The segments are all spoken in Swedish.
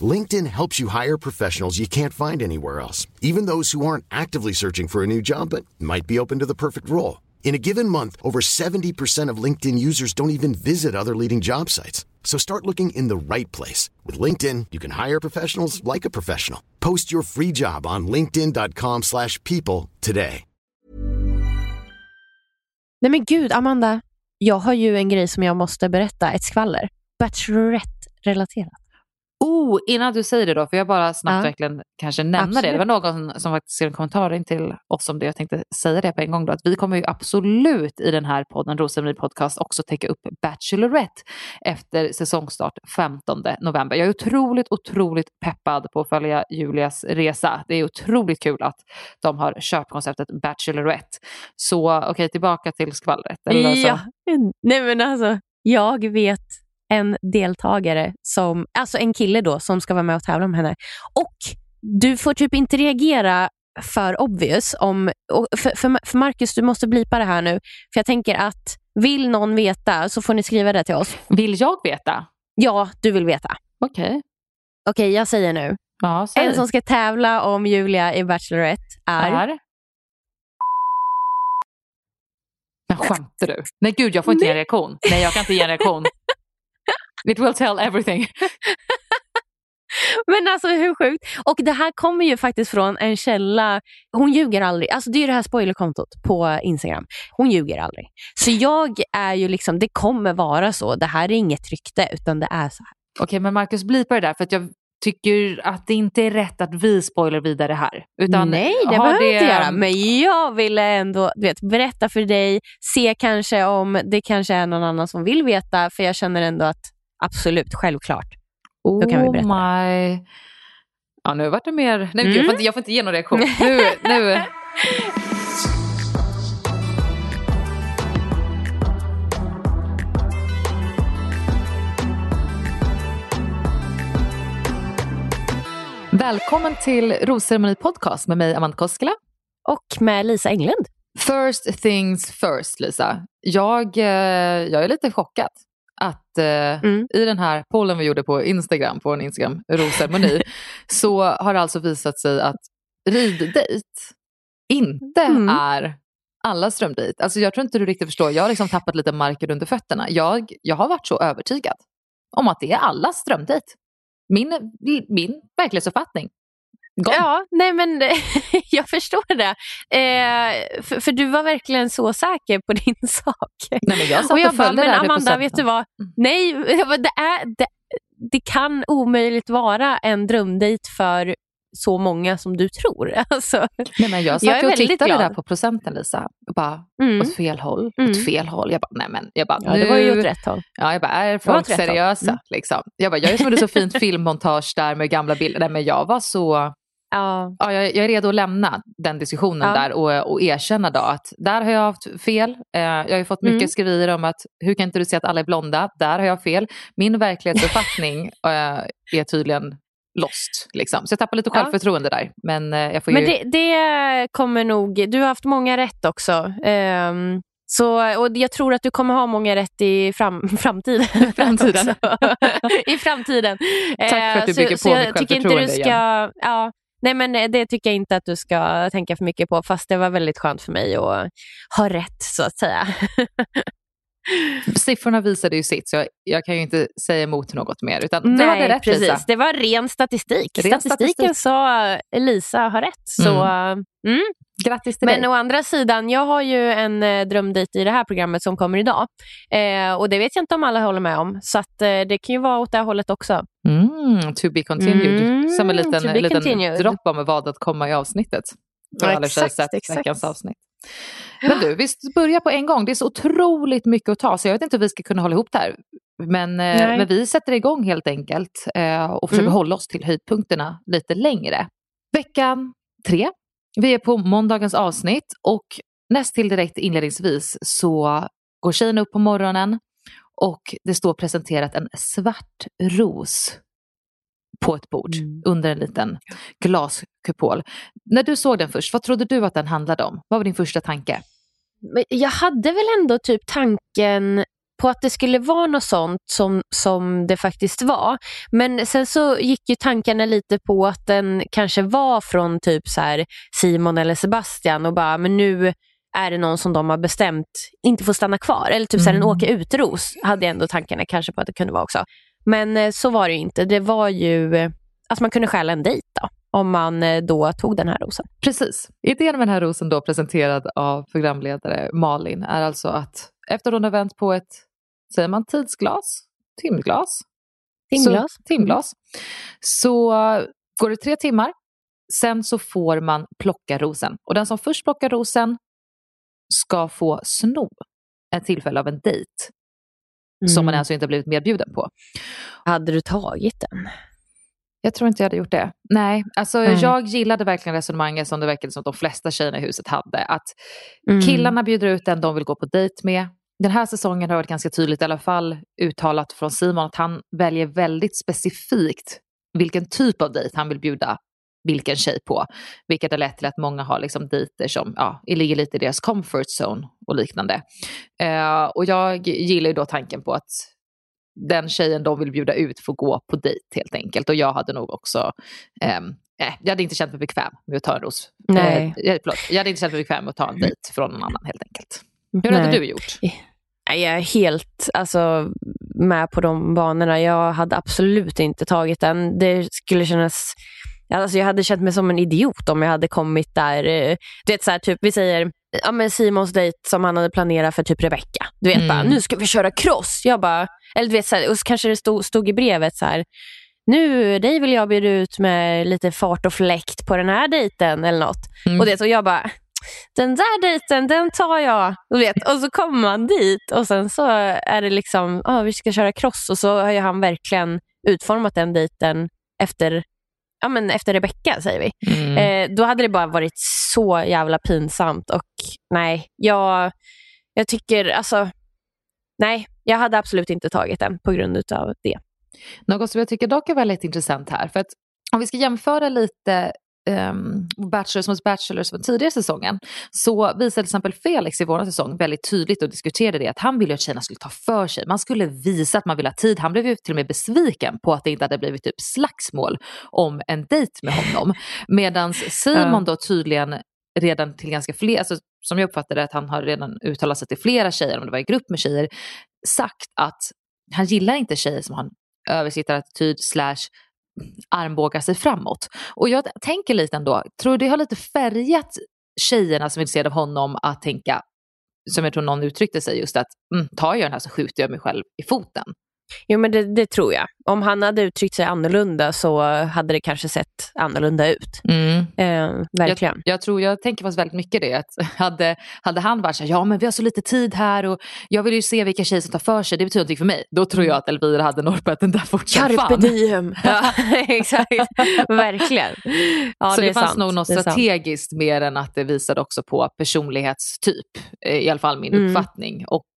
LinkedIn helps you hire professionals you can't find anywhere else, even those who aren't actively searching for a new job but might be open to the perfect role. In a given month, over 70% of LinkedIn users don't even visit other leading job sites. So start looking in the right place. With LinkedIn, you can hire professionals like a professional. Post your free job on linkedin.com slash people today. Nej men gud, Amanda. Jag har ju en grej som jag måste berätta, ett skvaller. Bachelorette-relaterat. Oh, innan du säger det då, för jag bara snabbt Ja. verkligen kanske nämna det. Absolut. Det var någon som faktiskt skrev en kommentar in till oss om det. Jag tänkte säga det på en gång då, att vi kommer ju absolut i den här podden, Rosenryd Podcast, också täcka upp Bachelorette efter säsongstart 15 november. Jag är otroligt, otroligt peppad på att följa Julias resa. Det är otroligt kul att de har kört konceptet Bachelorette. Så okej, tillbaka till skvallret. eller. Ja, nej men alltså, jag vet en deltagare, som, alltså en kille då, som ska vara med och tävla om henne. Och du får typ inte reagera för obvious. Om, för, för, för Marcus, du måste blipa det här nu. För jag tänker att vill någon veta så får ni skriva det till oss. Vill jag veta? Ja, du vill veta. Okej. Okej, jag säger nu. Ja, säg. En som ska tävla om Julia i Bachelorette är... är... Men skämtar du? Nej gud, jag får inte ge en reaktion. Nej, jag kan inte ge en reaktion. It will tell everything. Men alltså hur sjukt? Och det här kommer ju faktiskt från en källa, hon ljuger aldrig. Alltså det är ju det här spoilerkontot på Instagram. Hon ljuger aldrig. Så jag är ju liksom, det kommer vara så. Det här är inget rykte utan det är så här. Okej, men Marcus, blipa det där för att jag tycker att det inte är rätt att vi spoiler vidare här. Utan Nej, det behöver vi inte göra. Men jag ville ändå du vet, berätta för dig, se kanske om det kanske är någon annan som vill veta. För jag känner ändå att absolut, självklart. Oh Då kan vi berätta my... Ja, nu vart det mer... Nej, Mm. jag, får inte, jag får inte ge någon reaktion. Nu, nu... Välkommen till Rosceremoni Podcast med mig Amanda Koskela. Och med Lisa Englund. First things first Lisa. Jag, eh, jag är lite chockad att eh, Mm. i den här pollen vi gjorde på Instagram, på en Instagram rosceremoni, så har det alltså visat sig att riddejt inte Mm. är allas drömdejt. Alltså jag tror inte du riktigt förstår, jag har liksom tappat lite marken under fötterna. Jag, jag har varit så övertygad om att det är allas drömdejt. Min, min verklighetsuppfattning. Gone. Ja, nej men jag förstår det. Eh, för, för du var verkligen så säker på din sak. Nej, men jag satt och jag och bara, följde men det här Amanda, 100%. vet du vad? Nej, jag bara, det är, det, det kan omöjligt vara en drömdejt för så många som du tror. Alltså, Nej, men jag satt Jag är och tittade glad. där på procenten Lisa. Och bara, mm. åt fel håll, Mm. åt fel håll. Jag bara, nej men, jag bara, Ja, det var ju nu- åt rätt håll. Ja, jag bara, är folk seriösa? Mm. Liksom. Jag bara, jag ett så fint filmmontage där med gamla bilder. Nej, men jag var så, Ja. ja, jag, jag är redo att lämna den diskussionen Ja. där och, och erkänna då att där har jag haft fel. Eh, jag har ju fått mycket Mm. skriverier om att hur kan inte du se att alla är blonda? Där har jag fel. Min verklighetsuppfattning eh, är tydligen lost. Liksom. Så jag tappar lite Ja. självförtroende där. Men eh, jag får Men ju... det, det kommer nog, du har haft många rätt också. Ehm, så, och jag tror att du kommer ha många rätt i fram, framtiden. Framtiden. I framtiden. Tack för att du Eh, så- bygger så på jag mitt tycker inte du självförtroende ska, ja, Nej men eh, det tycker jag inte att du ska tänka för mycket på fast det var väldigt skönt för mig att ha rätt så att säga. Siffrorna visade ju sitt så jag, jag kan ju inte säga emot något mer. Utan du hade rätt precis. Lisa. Det var ren statistik. Ren Statistiken statistik. sa Lisa har rätt. Så, mm. Grattis till Men dig. å andra sidan, jag har ju en eh, drömdejt i det här programmet som kommer idag. Eh, och det vet jag inte om alla håller med om. Så att, eh, det kan ju vara åt det här hållet också. Mm, to be continued. Mm, Som en to liten, liten continued. dropp om vad att komma i avsnittet. Ja, exakt, sett exakt. veckans avsnitt. Men du, vi börjar på en gång. Det är så otroligt mycket att ta så jag vet inte hur vi ska kunna hålla ihop det här. Men, eh, men vi sätter igång helt enkelt eh, och försöker Mm. hålla oss till höjdpunkterna lite längre. Veckan tre. Vi är på måndagens avsnitt och näst till direkt inledningsvis så går tjejen upp på morgonen och det står presenterat en svart ros på ett bord Mm. under en liten glaskupol. När du såg den först, vad trodde du att den handlade om? Vad var din första tanke? Jag hade väl ändå typ tanken på att det skulle vara något sånt som, som det faktiskt var. Men sen så gick ju tankarna lite på att den kanske var från typ så här Simon eller Sebastian och bara, men nu är det någon som de har bestämt inte får stanna kvar. Eller typ så här, en Mm. åka utros hade jag ändå tankarna kanske på att det kunde vara också. Men eh, så var det inte. Det var ju eh, att man kunde stjäla en dejt då, om man eh, då tog den här rosen. Precis. Idén med den här rosen då presenterad av programledare Malin är alltså att efter hon har vänt på ett, säger man tidsglas? Timglas? Timglas. Så, timglas. Så går det tre timmar, sen så får man plocka rosen. Och den som först plockar rosen ska få sno ett tillfälle av en dejt som man Mm. alltså inte blivit medbjuden på. Hade du tagit den? Jag tror inte jag hade gjort det. Nej, alltså Nej. jag gillade verkligen resonemanget som det verkade som att de flesta tjejerna i huset hade. Att Mm. killarna bjuder ut den de vill gå på dejt med. Den här säsongen har varit ganska tydligt, i alla fall uttalat från Simon, att han väljer väldigt specifikt vilken typ av dejt han vill bjuda vilken tjej på. Vilket har lett till att många har liksom dejter som ja, ligger lite i deras comfort zone och liknande. Eh, och jag gillar ju då tanken på att den tjejen de vill bjuda ut får gå på dejt helt enkelt. Och jag hade nog också, ehm, eh, jag hade inte känt mig bekväm med att ta en ros. Nej. Eh, jag- förlåt, jag hade inte känt mig bekväm med att ta en dejt från någon annan helt enkelt. Hur hade Nej. du gjort? Nej, Jag är helt alltså, med på de banorna. Jag hade absolut inte tagit den. Det skulle kännas... Alltså, jag hade känt mig som en idiot om jag hade kommit där. eh, Du vet, så här, typ, vi säger ja, men Simons dejt som han hade planerat för typ Rebecca. Du vet Mm. bara, nu ska vi köra cross. Jag bara, eller du vet, så här, och så kanske det stod, stod i brevet så här, nu dig vill jag bjuda ut med lite fart och fläkt på den här dejten eller något. Mm. Och, det, och jag bara, den där dejten, den tar jag. Och, vet, och så kommer man dit och sen så är det liksom, ah, vi ska köra cross och så har han verkligen utformat den dejten efter, ja, men efter Rebecca säger vi. Mm. Eh, då hade det bara varit så jävla pinsamt och nej, jag, jag tycker alltså, nej, jag hade absolut inte tagit den på grund utav det. Något som jag tycker dock är väldigt intressant här, för att om vi ska jämföra lite um, Bachelors mot Bachelors från tidigare säsongen så visade till exempel Felix i vår säsong väldigt tydligt och diskuterade det att han ville att tjejerna skulle ta för sig. Man skulle visa att man ville ha tid. Han blev ju till och med besviken på att det inte hade blivit typ slagsmål om en dejt med honom. Medan Simon då tydligen redan till ganska fler, alltså, som jag uppfattade att han har redan uttalat sig till flera tjejer, om det var i grupp med tjejer, sagt att han gillar inte tjejer som har en översittarattityd slash armbågar sig framåt. Och jag tänker lite ändå, tror du det har lite färgat tjejerna som är intresserade av honom att tänka, som jag tror någon uttryckte sig just att mm, tar jag den här så skjuter jag mig själv i foten. Jo, men det, det, tror jag. Om han hade uttryckt sig annorlunda så hade det kanske sett annorlunda ut. Mm. Eh, verkligen. Jag, jag, tror, jag tänker faktiskt väldigt mycket det. Att hade, hade han varit så här, ja men vi har så lite tid här och jag vill ju se vilka tjejer som tar för sig, det betyder någonting för mig. Då tror jag att Elvira hade norpat den där fort som Carpe diem. ja, exakt. Verkligen. Ja, så det, det fanns sant. nog något strategiskt mer än att det visade också på personlighetstyp. I alla fall min mm. uppfattning. Och eh,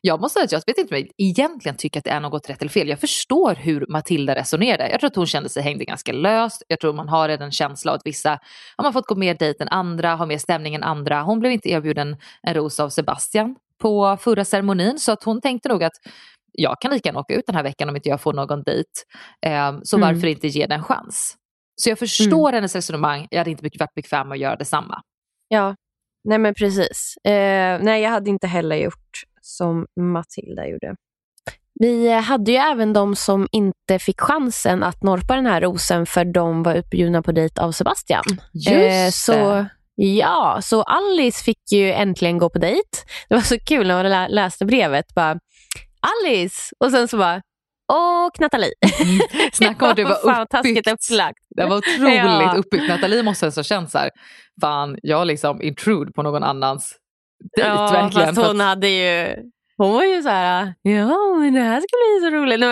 jag måste säga att jag vet inte om jag egentligen tycker att det är något rätt eller fel. Jag förstår hur Matilda resonerade. Jag tror att hon kände sig hängde ganska löst. Jag tror man har en känsla av att vissa har man fått gå mer dejt än andra, har mer stämning än andra. Hon blev inte erbjuden en ros av Sebastian på förra ceremonin så att hon tänkte nog att jag kan lika gärna åka ut den här veckan om inte jag får någon dejt. Eh, så mm. varför inte ge den en chans? Så jag förstår mm. hennes resonemang, jag hade inte varit bekväm med att göra detsamma. Ja, nej men precis. Eh, nej, jag hade inte heller gjort som Matilda gjorde. Vi hade ju även de som inte fick chansen att norpa den här rosen för de var utbjudna på dejt av Sebastian. Just eh, så. Ja, så Alice fick ju äntligen gå på dejt. Det var så kul när man läste brevet. Bara, Alice! Och sen så bara, och Nathalie. Mm. Snacka om att det var uppbyggt. upplagt. Det var otroligt ja. uppbyggt. Nathalie måste ha känt så här, fan jag liksom intrude på någon annans dejt ja, verkligen. Fast hon hade ju hon var ju så här, ja men det här ska bli så roligt.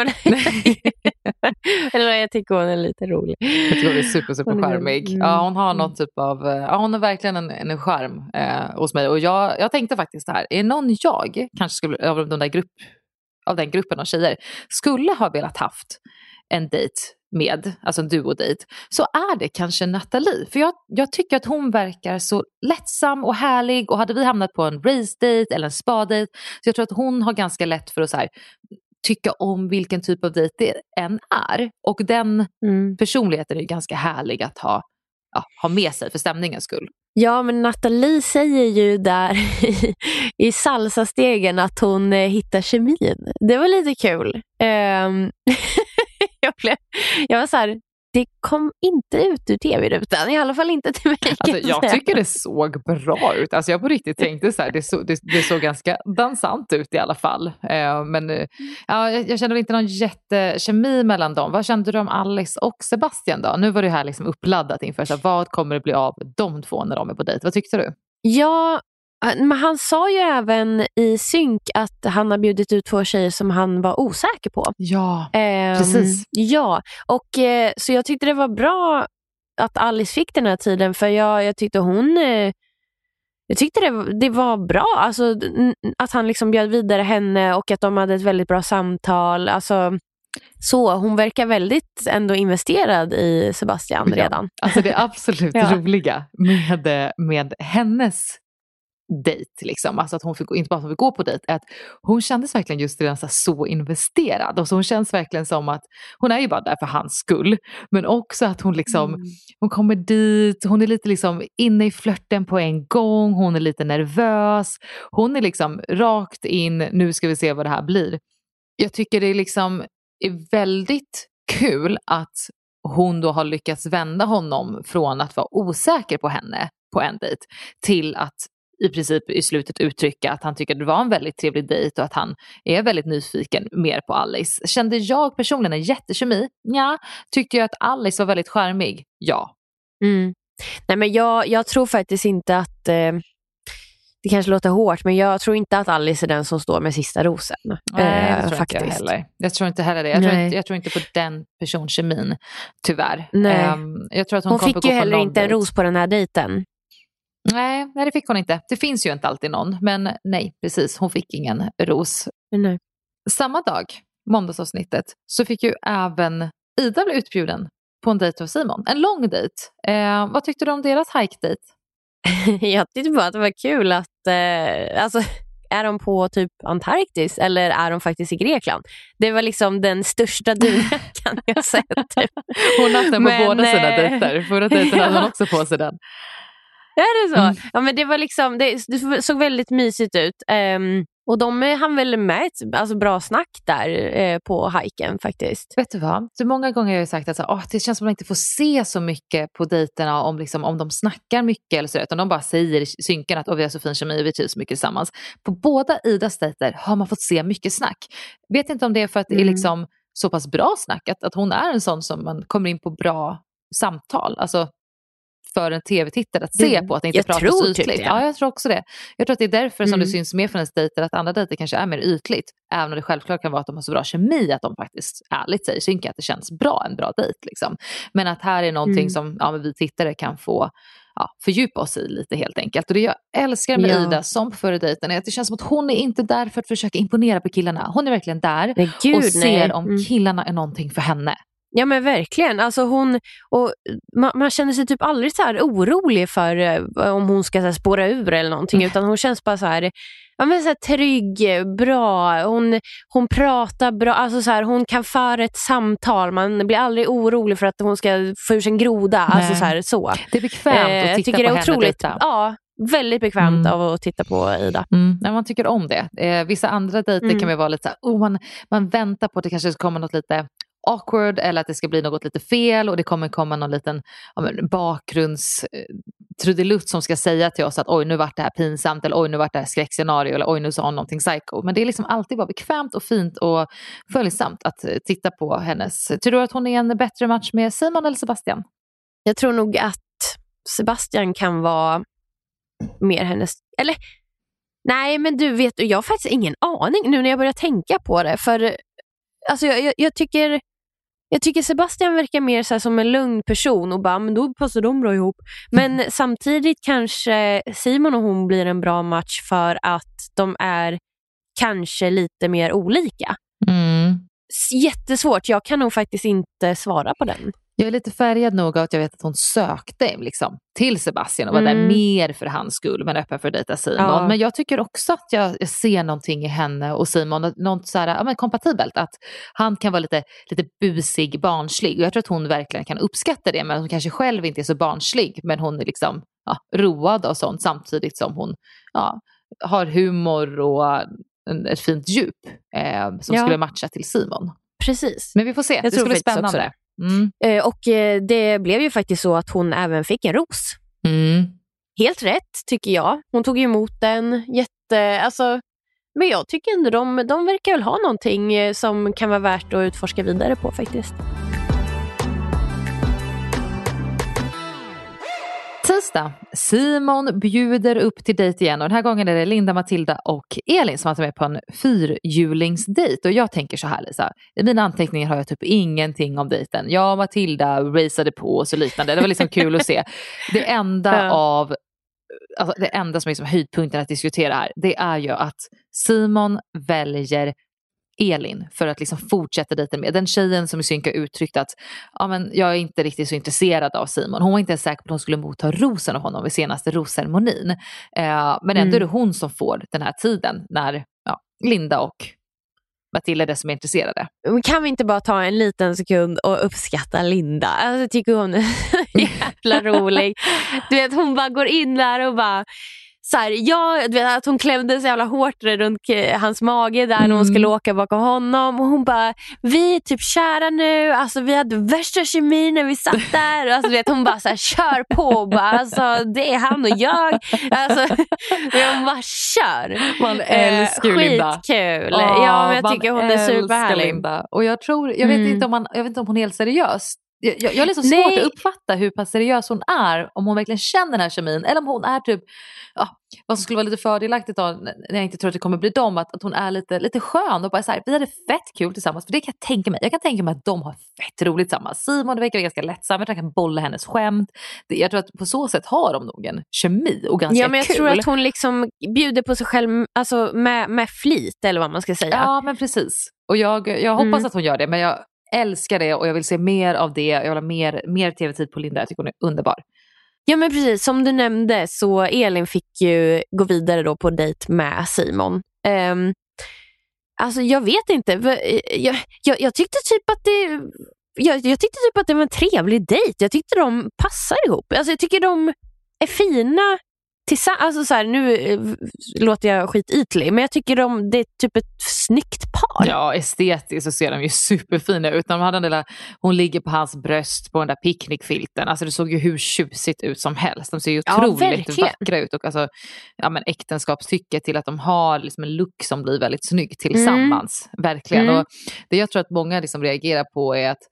Eller jag tycker hon är lite rolig. Jag tycker hon är super, super charmig. Ja, hon har mm. någon typ av, eh, ja, hon har verkligen en, en charm eh, hos mig. Och jag, jag tänkte faktiskt det här, är någon jag, kanske skulle, av, de där grupp, av den gruppen av tjejer, skulle ha velat haft en dejt med, alltså en duodejt, så är det kanske Nathalie. För jag, jag tycker att hon verkar så lättsam och härlig och hade vi hamnat på en race-date eller en spa-date så jag tror att hon har ganska lätt för att så här, tycka om vilken typ av dejt det än är. Och den mm. personligheten är ganska härlig att ha, ja, ha med sig för stämningens skull. Ja, men Nathalie säger ju där i, i salsastegen att hon eh, hittar kemin. Det var lite kul. Um, jag, blev, jag var så här, det kom inte ut ur tv-rutan, i alla fall inte till mig. Alltså, jag tycker det såg bra ut. Alltså, jag på riktigt tänkte så här, det, så, det, det såg ganska dansant ut i alla fall. Eh, men eh, ja, jag, jag kände inte någon jättekemi mellan dem. Vad kände du om Alice och Sebastian då? Nu var det här liksom uppladdat inför, så här, vad kommer det bli av de två när de är på dejt? Vad tyckte du? Ja, men han sa ju även i synk att han har bjudit ut två tjejer som han var osäker på. Ja, um, precis. Ja, och, uh, så jag tyckte det var bra att Alice fick den här tiden för jag, jag tyckte hon uh, jag tyckte det, det var bra, alltså, att han liksom bjöd vidare henne och att de hade ett väldigt bra samtal. Alltså, så hon verkar väldigt ändå investerad i Sebastian ja. redan. Alltså det absolut ja. roliga med, med hennes dejt, liksom. alltså att hon fick, inte bara att hon fick gå på dejt, att hon kändes verkligen just redan så, så investerad. Och så hon känns verkligen som att hon är ju bara där för hans skull. Men också att hon liksom, mm. hon kommer dit, hon är lite liksom inne i flörten på en gång, hon är lite nervös. Hon är liksom rakt in, nu ska vi se vad det här blir. Jag tycker det är liksom är väldigt kul att hon då har lyckats vända honom från att vara osäker på henne på en dejt till att i princip i slutet uttrycka att han tycker det var en väldigt trevlig dejt och att han är väldigt nyfiken mer på Alice. Kände jag personligen en jättekemi? Ja. Tyckte jag att Alice var väldigt charmig? Ja. Mm. Nej, men jag, jag tror faktiskt inte att eh, det kanske låter hårt, men jag tror inte att Alice är den som står med sista rosen. Nej, det tror faktiskt. inte jag heller. Jag tror inte heller det. Jag, tror inte, jag tror inte, på den personkemin, tyvärr. Nej. Um, jag tror att hon hon fick ju heller inte en ros på den här dejten. Nej, nej, det fick hon inte. Det finns ju inte alltid någon, men nej, precis, hon fick ingen ros. Nej. Samma dag, måndagsavsnittet, så fick ju även Ida bli utbjuden på en dejt av Simon. En lång dejt. Eh, vad tyckte du om deras hike-dejt? Jag tyckte bara att det var kul att, eh, alltså, är de på typ Antarktis eller är de faktiskt i Grekland? Det var liksom den största dunjackan jag sett. Typ. Hon hade den på Men, båda sina eh, dejter. Förra dejten hade hon också på sig den. Är det så? Mm. Ja, men det, var liksom, det, det såg väldigt mysigt ut. Um, Och de hann väl med ett alltså, bra snack där eh, på hajken faktiskt. Vet du vad? Så många gånger har jag sagt att så, åh, det känns som att man inte får se så mycket på dejterna om, liksom, om de snackar mycket eller så, utan de bara säger synken att vi har så fin kemi och vi trivs mycket tillsammans. På båda Idas dejter har man fått se mycket snack. Vet inte om det är för att det är Mm. liksom så pass bra snack, att, att hon är en sån som man kommer in på bra samtal. Alltså för en tv-tittare att se Det- på, att inte jag pratas tror ytligt. typ. Ja, jag tror också det. Jag tror att det är därför som det Mm. syns mer från ens dejter att andra dejter kanske är mer ytligt. Även om det självklart kan vara att de har så bra kemi att de faktiskt ärligt säger synka att det känns bra, en bra dejt. Liksom. Men att här är någonting Mm. som ja, vi tittare kan få ja, fördjupa oss i lite helt enkelt. Och det jag älskar med Ja. Ida som på förra dejten är att det känns som att hon är inte där för att försöka imponera på killarna. Hon är verkligen där gud, och ser nej. om Mm. killarna är någonting för henne. Ja men verkligen. Alltså hon, och man, man känner sig typ aldrig så här orolig för eh, om hon ska så här, spåra ur eller någonting. Mm. Utan hon känns bara så här, ja, men så här trygg, bra. Hon, hon pratar bra. Alltså så här, hon kan föra ett samtal. Man blir aldrig orolig för att hon ska få ur sig en groda. Alltså så. Här, så. Det är bekvämt Eh, att jag titta tycker på det är henne otroligt, dejta. ja, väldigt bekvämt Mm. av att titta på Ida. Mm, nej, man tycker om det. Eh, vissa andra dejter Mm. kan vara lite så här, oh, man, man väntar på att det kanske komma något lite awkward eller att det ska bli något lite fel och det kommer komma någon liten ja, men, bakgrunds eh, trudelutt som ska säga till oss att oj nu vart det här pinsamt eller oj nu vart det här skräckscenario eller oj nu sa hon någonting psycho. Men det är liksom alltid bara bekvämt och fint och följsamt att eh, titta på hennes. Tror du att hon är en bättre match med Simon eller Sebastian? Jag tror nog att Sebastian kan vara mer hennes... Eller nej, men du vet, jag har faktiskt ingen aning nu när jag börjar tänka på det. För eh, alltså, jag, jag, jag tycker jag tycker Sebastian verkar mer så som en lugn person och bara, men då passar de bra ihop. Men samtidigt kanske Simon och hon blir en bra match för att de är kanske lite mer olika. S- Jättesvårt, jag kan nog faktiskt inte svara på den. Jag är lite färgad nog av att jag vet att hon sökte liksom, till Sebastian och var där Mm. mer för hans skull men öppen för att dejta Simon. Ja. Men jag tycker också att jag ser någonting i henne och Simon, något så här, ja, men kompatibelt. Att han kan vara lite, lite busig, barnslig. Och jag tror att hon verkligen kan uppskatta det men hon kanske själv inte är så barnslig. Men hon är liksom ja, road och sånt samtidigt som hon ja, har humor och en, ett fint djup eh, som skulle matcha till Simon. Precis. Men vi får se, Jag det ska bli spännande. Mm. Eh, och eh, det blev ju faktiskt så att hon även fick en ros. Mm. Helt rätt tycker jag. Hon tog emot den. Jätte, alltså, men jag tycker ändå de, de verkar väl ha någonting eh, som kan vara värt att utforska vidare på faktiskt. Tisdag. Simon bjuder upp till dejt igen och den här gången är det Linda, Matilda och Elin som har tagit med på en fyrhjulingsdejt. Och jag tänker så här Lisa, i mina anteckningar har jag typ ingenting om dejten. Jag och Matilda raceade på och så liknande. Det var liksom kul att se. Det enda av Alltså det enda som är liksom höjdpunkten att diskutera här, det är ju att Simon väljer Elin för att liksom fortsätta dejten med. Den tjejen som i synk har uttryckt att ja, men jag är inte riktigt så intresserad av Simon. Hon var inte ens säker på att hon skulle motta rosen av honom vid senaste rosceremonin. Eh, men ändå Mm. är det hon som får den här tiden när ja, Linda och Matilda är det som är intresserade. Men Kan vi inte bara ta en liten sekund och uppskatta Linda? Alltså, tycker hon är jävla rolig. Du vet, hon bara går in där och bara så här, ja, du vet, att hon klämde så jävla hårt runt eh, hans mage där när hon Mm. skulle åka bakom honom. Och hon bara, vi är typ kära nu. Alltså, vi hade värsta kemin när vi satt där. Alltså, vet, hon bara så här, kör på. Bara, alltså, det är han och jag. Alltså, hon bara kör. Man Eh, älskar ju Linda. Skitkul. Ja, ja, men jag tycker hon är superhärlig. Linda. Och jag tror, jag vet, Mm. inte om man, jag vet inte om hon är helt seriös. Jag, jag, jag har liksom Nej. svårt att uppfatta hur pass seriös hon är. Om hon verkligen känner den här kemin. Eller om hon är typ, ja, vad som skulle vara lite fördelaktigt då, när jag inte tror att det kommer bli dem. Att, att hon är lite, lite skön och bara så här, vi hade fett kul tillsammans. För det kan jag tänka mig. Jag kan tänka mig att de har fett roligt tillsammans. Simon verkar ganska lättsam. Jag tror han kan bolla hennes skämt. Det, jag tror att på så sätt har de nog en kemi och ganska Ja, men jag kul. tror att hon liksom bjuder på sig själv alltså med, med flit eller vad man ska säga. Ja men precis. Och jag, jag hoppas Mm. att hon gör det men jag älskar det och jag vill se mer av det. Jag vill ha mer, mer tv-tid på Linda. Jag tycker hon är underbar. Ja men precis, som du nämnde så Elin fick ju gå vidare då på dejt med Simon. Um, alltså jag vet inte, eh, jag, jag, jag tyckte typ att det jag, jag tyckte typ att det var en trevlig dejt. Jag tyckte de passar ihop. Alltså jag tycker de är fina tillsammans, alltså så här, nu eh, låter jag skitytlig, men jag tycker de, det är typ ett snyggt par. Ja, estetiskt så ser de ju superfina ut. De hade den där, hon ligger på hans bröst på den där picknickfilten. Alltså det såg ju hur tjusigt ut som helst. De ser ju Ja, otroligt verkligen. vackra ut. Och alltså, ja, men äktenskapstycke till att de har liksom en look som blir väldigt snygg tillsammans. Verkligen. Mm. Och det jag tror att många liksom reagerar på är att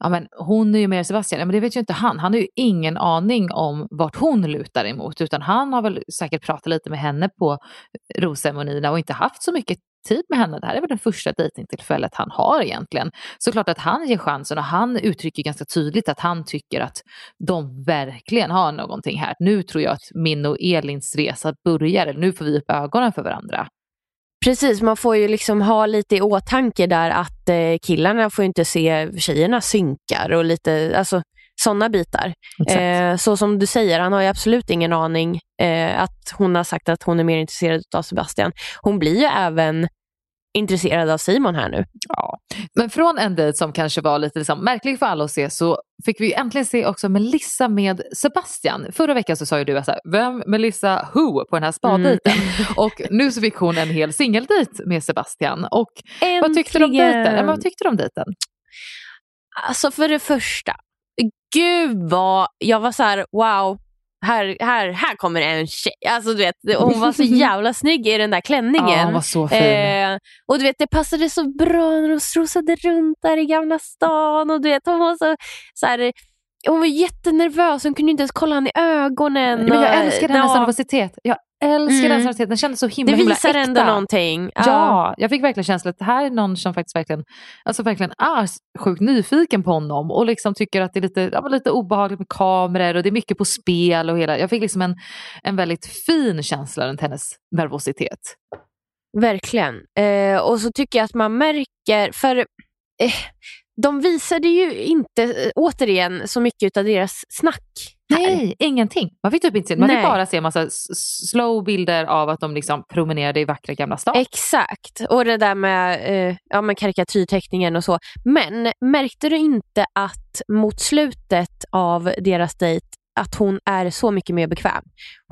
Ja, men hon är ju mer Sebastian, ja, men det vet ju inte han. Han har ju ingen aning om vart hon lutar emot utan han har väl säkert pratat lite med henne på rosceremonierna och inte haft så mycket tid med henne. Det här är väl det första dejtingtillfället han har egentligen. Såklart att han ger chansen och han uttrycker ganska tydligt att han tycker att de verkligen har någonting här. Nu tror jag att min och Elins resa börjar, eller nu får vi upp ögonen för varandra. Precis, man får ju liksom ha lite i åtanke där att eh, killarna får ju inte se tjejerna synkar och lite alltså, sådana bitar. Eh, så som du säger, han har ju absolut ingen aning eh, att hon har sagt att hon är mer intresserad av Sebastian. Hon blir ju även intresserad av Simon här nu. Ja. Men från en dejt som kanske var lite liksom märklig för alla att se så fick vi äntligen se också Melissa med Sebastian. Förra veckan så sa ju du att vem Melissa who på den här spadejten? Och nu så fick hon en hel singeldejt med Sebastian. Och vad tyckte du om dejten? Ja, men Vad tyckte du om dejten? Alltså för det första, gud vad, jag var så här, wow, här, här, här kommer en tjej. Alltså, du vet, hon var så jävla snygg i den där klänningen. Ja, hon var så fin. Eh, och du vet, det passade så bra när de strosade runt där i Gamla stan. Och du vet, hon var så, så här, hon var jättenervös, hon kunde inte ens kolla honom i ögonen. Men jag älskar hennes ja, nervositet. Jag älskar Mm. hennes nervositet. Den kändes så himla, Det himla visar äkta. ändå någonting. Ja, jag fick verkligen känslan att det här är någon som faktiskt verkligen, alltså verkligen är sjukt nyfiken på honom och liksom tycker att det är lite, ja, lite obehagligt med kameror och det är mycket på spel och hela. Jag fick liksom en, en väldigt fin känsla runt hennes nervositet. Verkligen. Eh, och så tycker jag att man märker, för eh, de visade ju inte, eh, återigen, så mycket av deras snack. Nej, ingenting. Man fick typ inte se, man fick Nej. bara se massa slow bilder av att de liksom promenerade i vackra Gamla stan. Exakt, och det där med, eh, ja, med karikatyrteckningen och så. Men märkte du inte att mot slutet av deras dejt att hon är så mycket mer bekväm.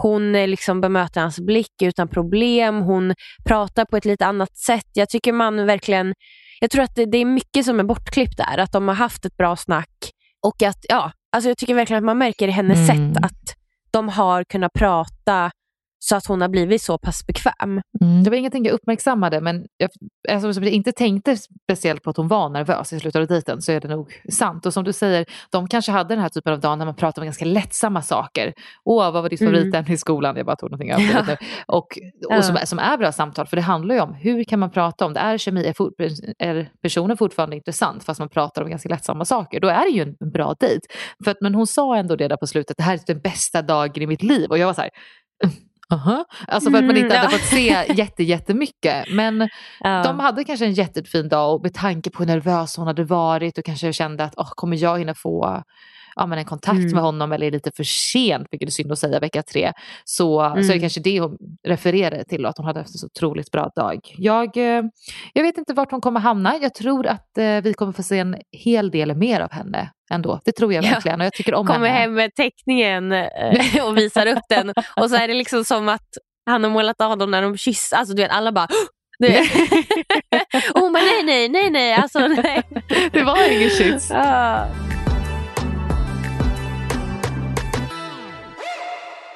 Hon eh, liksom bemöter hans blick utan problem, hon pratar på ett lite annat sätt. Jag tycker man verkligen, jag tror att det, det är mycket som är bortklippt där, att de har haft ett bra snack och att, ja, alltså jag tycker verkligen att man märker i hennes Mm. sätt att de har kunnat prata så att hon har blivit så pass bekväm. Mm, det var ingenting jag uppmärksammade men jag, alltså, jag inte tänkte speciellt på att hon var nervös i slutet av dejten så är det nog sant. Och som du säger, de kanske hade den här typen av dag när man pratar om ganska lättsamma saker. Åh, vad var ditt Mm. favoritämne i skolan? Jag bara tog någonting överdrivet nu. Och, Ja. och som, som är bra samtal, för det handlar ju om hur kan man prata om det? Är kemi, är, fort, är personen fortfarande intressant fast man pratar om ganska lättsamma saker? Då är det ju en, en bra dejt. För att, men hon sa ändå det där på slutet, det här är den bästa dagen i mitt liv. Och jag var så här, Aha. Alltså för att man Mm, inte hade ja. fått se jätte, jättemycket. Men Ja. de hade kanske en jättefin dag och med tanke på hur nervös hon hade varit och kanske kände att oh, kommer jag hinna få ja, men en kontakt Mm. med honom eller är lite för sent, vilket är synd att säga vecka tre, så, så är det Mm. kanske det hon refererade till, att hon hade haft en så otroligt bra dag. Jag, eh, jag vet inte vart hon kommer hamna. Jag tror att eh, vi kommer få se en hel del mer av henne ändå. Det tror jag Ja. verkligen och jag tycker om kommer henne. hem med teckningen eh, och visar upp den och så är det liksom som att han har målat av dem när de kysser. Alltså du vet alla bara och hon bara nej nej nej nej. Alltså, nej. Det var ingen kyss. Ja.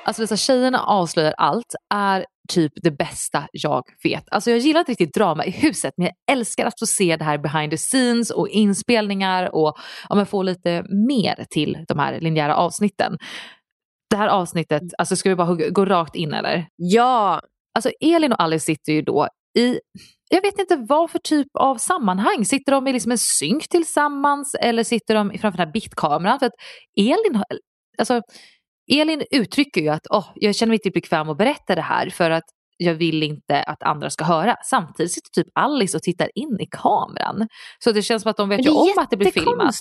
Alltså dessa tjejerna avslöjar allt är typ det bästa jag vet. Alltså jag gillar inte riktigt drama i huset men jag älskar att få se det här behind the scenes och inspelningar och ja, få lite mer till de här linjära avsnitten. Det här avsnittet, alltså ska vi bara gå rakt in eller? ja, Alltså Elin och Alice sitter ju då i, jag vet inte vad för typ av sammanhang. Sitter de i liksom en synk tillsammans eller sitter de framför den här biktkameran? För att Elin, alltså, Elin uttrycker ju att oh, jag känner mig inte bekväm att berätta det här för att jag vill inte att andra ska höra. Samtidigt sitter typ Alice och tittar in i kameran. Så det känns som att de vet ju om att det blir filmat.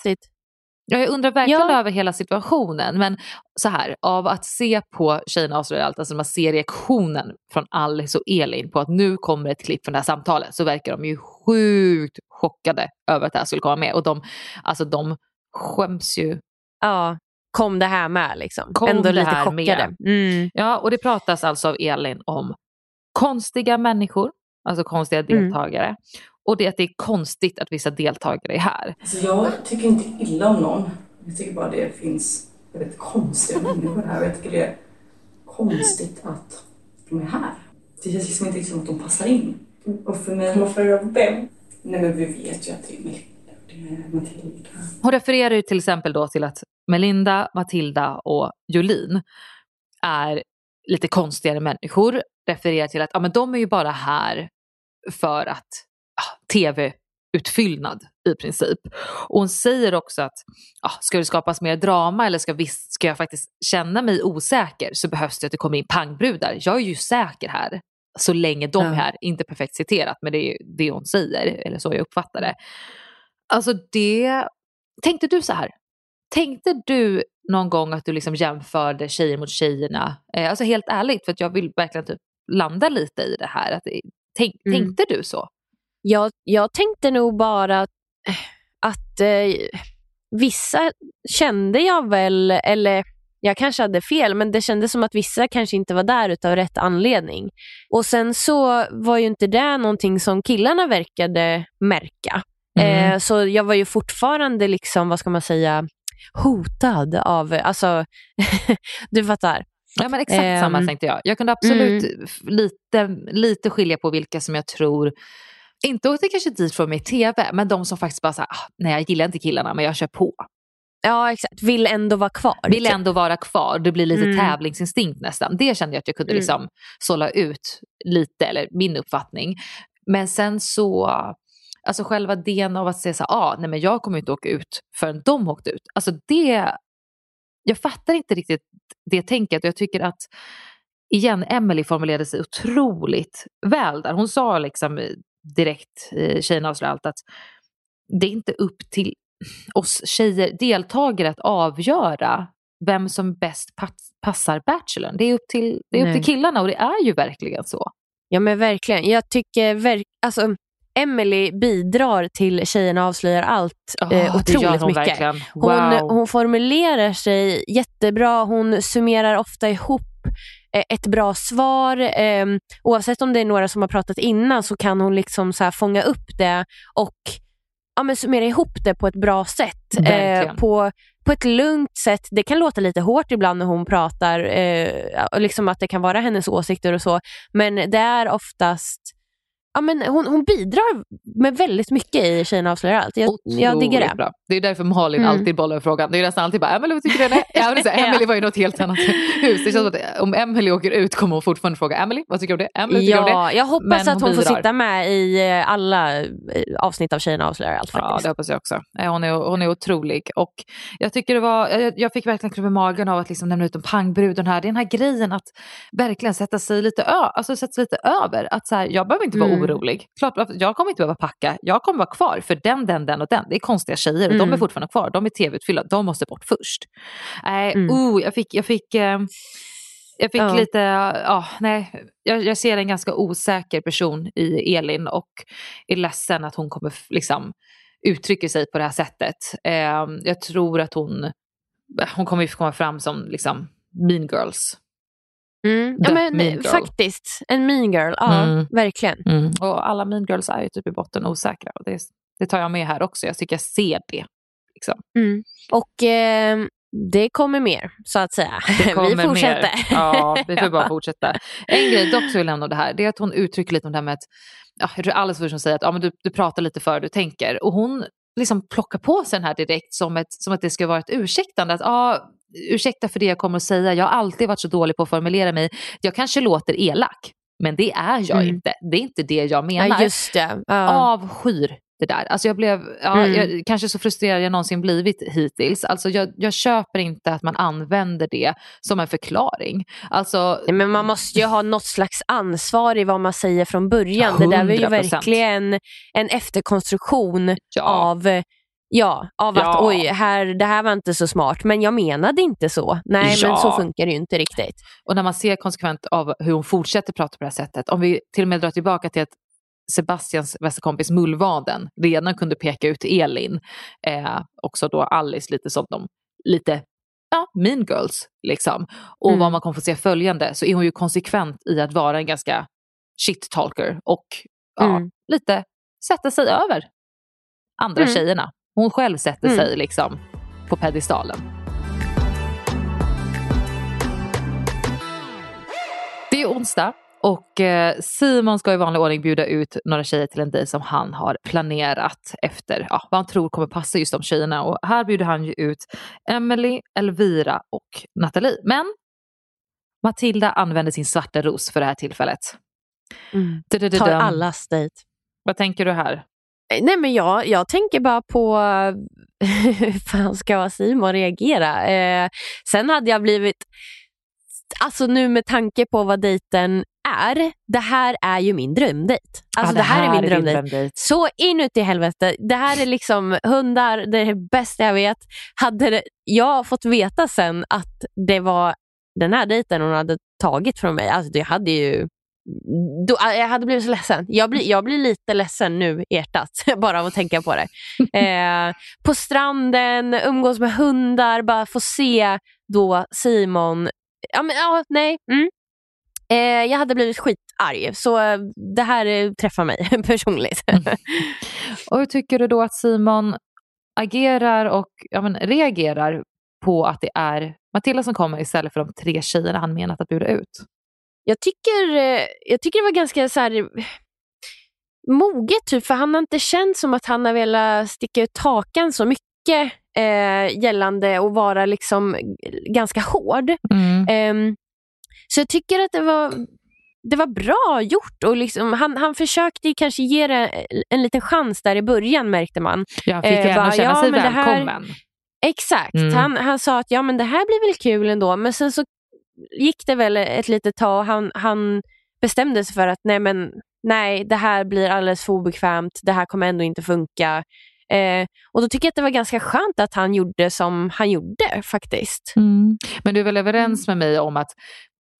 Ja, jag undrar verkligen Ja. över hela situationen. Men så här, av att se på Tjejerna avslöjar allt, alltså man ser reaktionen från Alice och Elin på att nu kommer ett klipp från det här samtalet så verkar de ju sjukt chockade över att det här skulle komma med. Och de, alltså de skäms ju. Ja. Kom det här med. Liksom. Kom Ändå det lite här chockade. Mm. Ja, och det pratas alltså av Elin om konstiga människor, alltså konstiga Mm. deltagare. Och det att det är konstigt att vissa deltagare är här. Alltså jag tycker inte illa om någon. Jag tycker bara det finns väldigt konstiga människor här. Jag tycker det är konstigt att de är här. Det känns liksom inte som att de passar in. Och för mig... Kan man fråga vem? Nej men vi vet ju att det är det är Matilda. Hon refererar ju till exempel då till att Melinda, Matilda och Jolin är lite konstigare människor. Refererar till att ja, men de är ju bara här för att ja, tv-utfyllnad i princip. Och hon säger också att ja, ska det skapas mer drama eller ska, visst, ska jag faktiskt känna mig osäker så behövs det att det kommer in pangbrudar. Jag är ju säker här så länge de är här. Inte perfekt citerat men det är ju det hon säger, eller så jag uppfattar det. Alltså det, tänkte du så här? Tänkte du någon gång att du liksom jämförde tjejer mot tjejerna? Eh, alltså helt ärligt, för jag vill verkligen typ landa lite i det här. Att, tänk, Mm. Tänkte du så? Jag, jag tänkte nog bara att, att eh, vissa kände jag väl, eller jag kanske hade fel, men det kändes som att vissa kanske inte var där utav rätt anledning. Och sen så var ju inte det någonting som killarna verkade märka. Mm. Eh, så jag var ju fortfarande, liksom, vad ska man säga, hotad av, alltså, du fattar. Ja men exakt Ehm, samma tänkte jag. Jag kunde absolut f- lite, lite skilja på vilka som jag tror inte åkte kanske dit för mig tv, men de som faktiskt bara såhär, ah, nej jag gillar inte killarna men jag kör på. Ja, exakt. Vill ändå vara kvar. Vill ändå vara kvar, det blir lite Mm. tävlingsinstinkt nästan. Det kände jag att jag kunde Mm. liksom sålla ut lite, eller min uppfattning. Men sen så, alltså själva idén av att säga så ah, nej men jag kommer inte åka ut förrän de åkte ut. Alltså det, jag fattar inte riktigt det tänket och jag tycker att igen, Emily formulerade sig otroligt väl där. Hon sa liksom direkt i Tjejerna avslöjar allt att det är inte upp till oss tjejer, deltagare att avgöra vem som bäst pass, passar Bachelorn. Det är upp till, det är upp Nej. till killarna och det är ju verkligen så. Ja men verkligen. Jag tycker verk- alltså, Emily bidrar till Tjejerna avslöjar allt eh, det gör otroligt hon mycket. verkligen. Hon, Wow. hon formulerar sig jättebra, hon summerar ofta ihop eh, ett bra svar. Eh, oavsett om det är några som har pratat innan så kan hon liksom så fånga upp det och ja, men summera ihop det på ett bra sätt. Eh, Verkligen. på, på ett lugnt sätt. Det kan låta lite hårt ibland när hon pratar, eh, liksom att det kan vara hennes åsikter och så. Men det är oftast Ja, men hon, hon bidrar med väldigt mycket i Tjejerna avslöjar allt. Jag, jag diggar Otroligt det. Bra. Det är därför Malin Mm. alltid bollar frågan. Det är nästan alltid bara, Emily vad tycker du? Ja, det här, Emily var ju något helt annat hus. Det känns som att om Emily åker ut kommer hon fortfarande fråga, Emily vad tycker du om det? Emily, tycker du om det? Ja, jag hoppas Men att hon får bidrar. sitta med i eh, alla eh, avsnitt av Tjejerna avslöjar allt Ja, faktiskt. det hoppas jag också. Eh, Hon är, hon är otrolig. Och jag tycker det var, jag, jag fick verkligen klubba i magen av att liksom nämna ut om pangbruden här. Det är den här grejen att verkligen sätta sig lite, ö, alltså sätta sig lite över. Att så här, jag behöver inte vara Mm. Orolig. Klart, jag kommer inte behöva packa. Jag kommer vara kvar för den, den, den och den. Det är konstiga tjejer och de är Mm. fortfarande kvar. De är tv-utfyllda. De måste bort först. Nej, Mm. oh, jag fick, jag fick eh, jag fick Ja. lite, ja, nej, jag, jag ser en ganska osäker person i Elin och är ledsen att hon kommer liksom uttrycker sig på det här sättet. Eh, jag tror att hon, hon kommer ju komma fram som liksom mean girls. Mm. Ja, men, mean girl. Faktiskt, en mean girl. Ja, Mm. verkligen. Och alla mean girls är ju typ i botten osäkra. Och det, det tar jag med här också. Jag tycker jag ser det. Liksom. Mm. Och eh, det kommer mer, så att säga. Det kommer vi fortsätter. Mer. Ja, vi får Ja. bara fortsätta. En grej dock som jag lämna om det här, det är att hon uttrycker lite om det här med att, ja, jag tror Alice först som säger att ja, men du, du pratar lite för du tänker. Och hon liksom plockar på sig den här direkt som, ett, som att det ska vara ett ursäktande. Att, ja, ursäkta för det jag kommer att säga, jag har alltid varit så dålig på att formulera mig. Jag kanske låter elak, men det är jag Mm. inte. Det är inte det jag menar Ja, just det. Ja. avskyr det där. Alltså jag blev, ja, Mm. jag, kanske så frustrerad jag någonsin blivit hittills. Alltså jag, jag köper inte att man använder det som en förklaring. Alltså, Nej, Men man måste ju ha något slags ansvar i vad man säger från början. Det där var ju 100%. verkligen en efterkonstruktion ja, av, ja, av att Ja. oj, här, det här var inte så smart. Men jag menade inte så. Nej, Ja. men så funkar det ju inte riktigt. och när man ser konsekvent av hur hon fortsätter prata på det här sättet. Om vi till och med drar tillbaka till att Sebastians bästa kompis Mullvaden redan kunde peka ut Elin, eh, också då Alice lite som de lite ja, mean girls. Liksom. Och Mm. vad man kommer få se följande så är hon ju konsekvent i att vara en ganska shit-talker och ja, Mm. lite sätta sig över andra Mm. tjejerna. Hon själv sätter Mm. sig liksom på pedestalen. Det är onsdag och eh, Simon ska i vanlig ordning bjuda ut några tjejer till en dejt som han har planerat efter ja, vad han tror kommer passa just de tjejerna. Och här bjuder han ju ut Emily, Elvira och Nathalie. Men Matilda använder sin svarta ros för det här tillfället. Mm. Tar allas dejt. Vad tänker du här? Eh, Nej men jag, jag tänker bara på hur fan ska Simon reagera? Eh, sen hade jag blivit, alltså nu med tanke på vad dejten är, det här är ju min drömdejt. Alltså Ja, det, här är min drömdejt. drömdejt. Så inuti helvete. Det här är liksom hundar, det är det bästa jag vet. Hade det, jag fått veta sen att det var den här dejten hon hade tagit från mig, alltså det hade ju då, jag hade blivit så ledsen. Jag blir, jag blir lite ledsen nu i hjärtat, bara av att tänka på det. Eh, på stranden, umgås med hundar, bara få se då Simon. Ja, men, ja nej. Mm. Eh, jag hade blivit skitarg, så eh, det här eh, träffar mig personligt. Och hur tycker du då att Simon agerar och ja, men, reagerar på att det är Matilda som kommer istället för de tre tjejerna han menat att bjuda ut? Jag tycker, eh, jag tycker det var ganska så här, moget, typ, för han har inte känt som att han har velat sticka ut hakan så mycket eh, gällande att vara liksom ganska hård. Mm. Ehm, så jag tycker att det var, det var bra gjort. Och liksom, han, han försökte kanske ge det en liten chans där i början märkte man. Ja, han fick Eh, bara, känna ja, sig men det här- välkommen. Exakt. Mm. Han, han sa att ja, men det här blir väl kul ändå. Men sen så gick det väl ett litet tag och han, han bestämde sig för att nej, men, nej, det här blir alldeles för obekvämt. Det här kommer ändå inte funka. Eh, och då tycker jag att det var ganska skönt att han gjorde som han gjorde faktiskt. Mm. Men du är väl överens med mig om att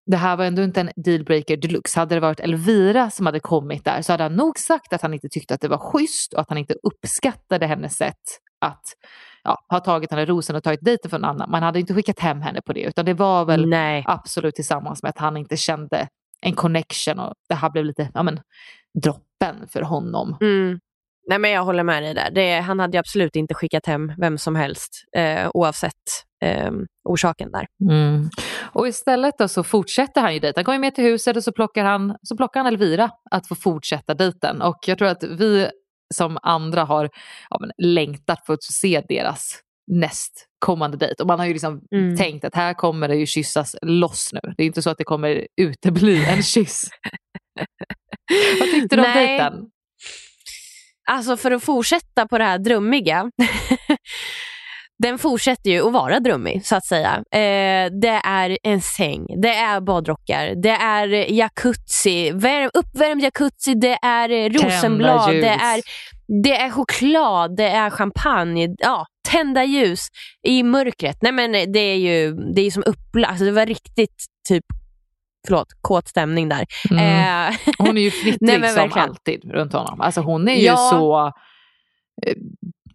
det här var ändå inte en dealbreaker deluxe. Hade det varit Elvira som hade kommit där så hade han nog sagt att han inte tyckte att det var schysst och att han inte uppskattade hennes sätt att ja, ha tagit den här rosen och tagit dejten för en annan. Man hade inte skickat hem henne på det utan det var väl Nej. absolut tillsammans med att han inte kände en connection och det här blev lite ja, men, droppen för honom. Mm. Nej, men jag håller med dig där. Det, han hade ju absolut inte skickat hem vem som helst eh, oavsett eh, orsaken där. Mm. Och istället så fortsätter han ju dejten. Han kommer med till huset och så plockar, han, så plockar han Elvira att få fortsätta dejten. Och jag tror att vi som andra har ja, men, längtat för att se deras nästkommande dejt. Och man har ju liksom Mm. tänkt att här kommer det ju kyssas loss nu. Det är inte så att det kommer utebli en kyss. Vad tyckte du om Nej. dejten? Alltså för att fortsätta på det här drömmiga. den fortsätter ju att vara drömmig så att säga. Eh, det är en säng, det är badrockar, det är jacuzzi, värm, uppvärmd jacuzzi, det är rosenblad, det är, det är choklad, det är champagne, ja, tända ljus i mörkret. Nej men det är ju det är som upplagt, alltså, det var riktigt typ Förlåt, kåt stämning där. Mm. Eh, Hon är ju fnittrig Nej, som alltid runt honom. Alltså hon är ju Ja. så eh,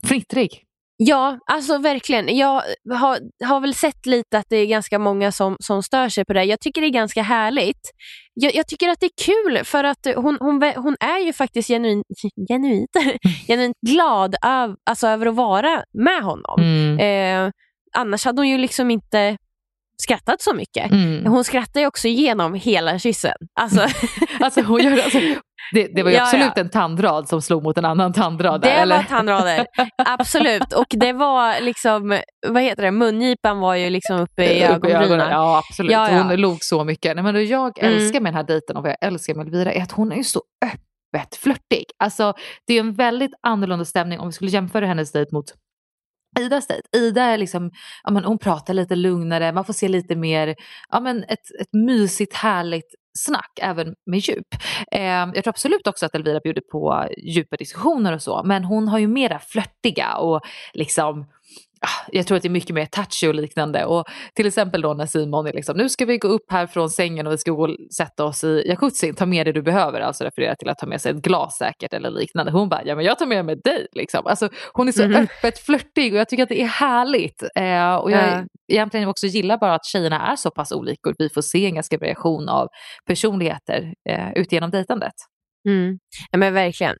fnittrig. Ja, alltså verkligen. Jag har, har väl sett lite att det är ganska många som, som stör sig på det. Jag tycker det är ganska härligt. Jag, jag tycker att det är kul för att hon, hon, hon är ju faktiskt genuint, genuint, genuint glad öv, alltså över att vara med honom. Mm. Eh, annars hade hon ju liksom inte skrattat så mycket. Mm. Hon skrattar ju också igenom hela kyssen. Alltså, Alltså, hon gör, alltså, det, det var ju Ja, absolut ja. en tandrad som slog mot en annan tandrad. Där, Det eller? var tandrader, absolut. Och det var liksom, vad heter det, mungipan var ju liksom uppe i ögonbrynen. Ja, absolut. Ja, ja. Hon log så mycket. Nej, men det jag Mm. älskar med den här dejten och vad jag älskar med Elvira är att hon är ju så öppet flörtig. Alltså, det är en väldigt annorlunda stämning om vi skulle jämföra hennes dejt mot Idas dejt. Ida är liksom, ja, men hon pratar lite lugnare, man får se lite mer, ja, men ett, ett mysigt härligt snack även med djup. Eh, jag tror absolut också att Elvira bjuder på djupa diskussioner och så men hon har ju mera flörtiga och liksom jag tror att det är mycket mer touchy och liknande. Och till exempel då när Simon är liksom, nu ska vi gå upp här från sängen och vi ska gå och sätta oss i jacuzzin, ta med det du behöver. Alltså refererar till att ta med sig ett glas säkert eller liknande. Hon bara, ja men jag tar med mig dig. Liksom. Alltså, hon är så Mhm. öppet flörtig och jag tycker att det är härligt. Eh, och jag, Ja. egentligen också gillar bara att tjejerna är så pass olika och vi får se en ganska variation av personligheter eh, ut genom dejtandet. Mm. Ja, men verkligen.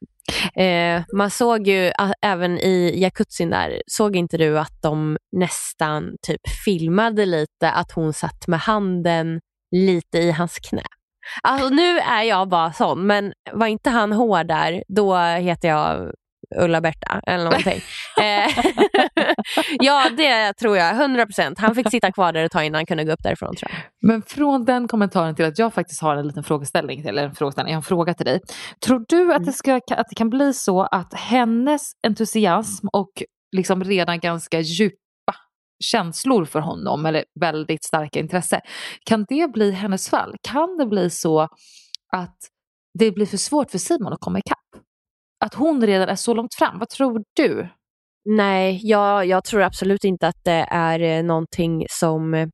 Eh, man såg ju även i jacuzzin där, såg inte du att de nästan typ filmade lite att hon satt med handen lite i hans knä? Alltså nu är jag bara sån, men var inte han hård där, då heter jag Ulla-Berta eller någonting. Eh, ja, det tror jag. 100 procent. Han fick sitta kvar där ett tag innan han kunde gå upp därifrån. Tror jag. Men från den kommentaren till att jag faktiskt har en liten frågeställning, eller en frågeställning, jag har en fråga till dig. Tror du att det, ska, att det kan bli så att hennes entusiasm och liksom redan ganska djupa känslor för honom, eller väldigt starka intresse, kan det bli hennes fall? Kan det bli så att det blir för svårt för Simon att komma ikapp? Att hon redan är så långt fram, vad tror du? Nej, jag, jag tror absolut inte att det är eh, någonting som,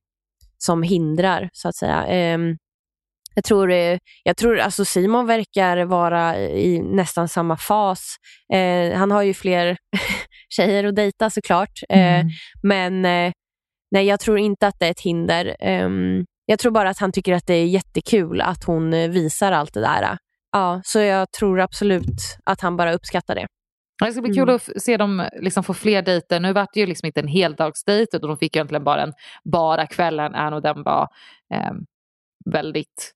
som hindrar, så att säga. Ehm, jag tror, eh, jag tror alltså Simon verkar vara i nästan samma fas. Eh, han har ju fler tjejer att dejta såklart. Eh, men eh, nej, jag tror inte att det är ett hinder. Ehm, jag tror bara att han tycker att det är jättekul att hon visar allt det där. Ja, så jag tror absolut att han bara uppskattar det. Det ska bli kul att f- se dem liksom få fler dejter. Nu vart det ju liksom inte en heldagsdejt utan de fick ju egentligen bara en bara kvällen. Även och den var eh, väldigt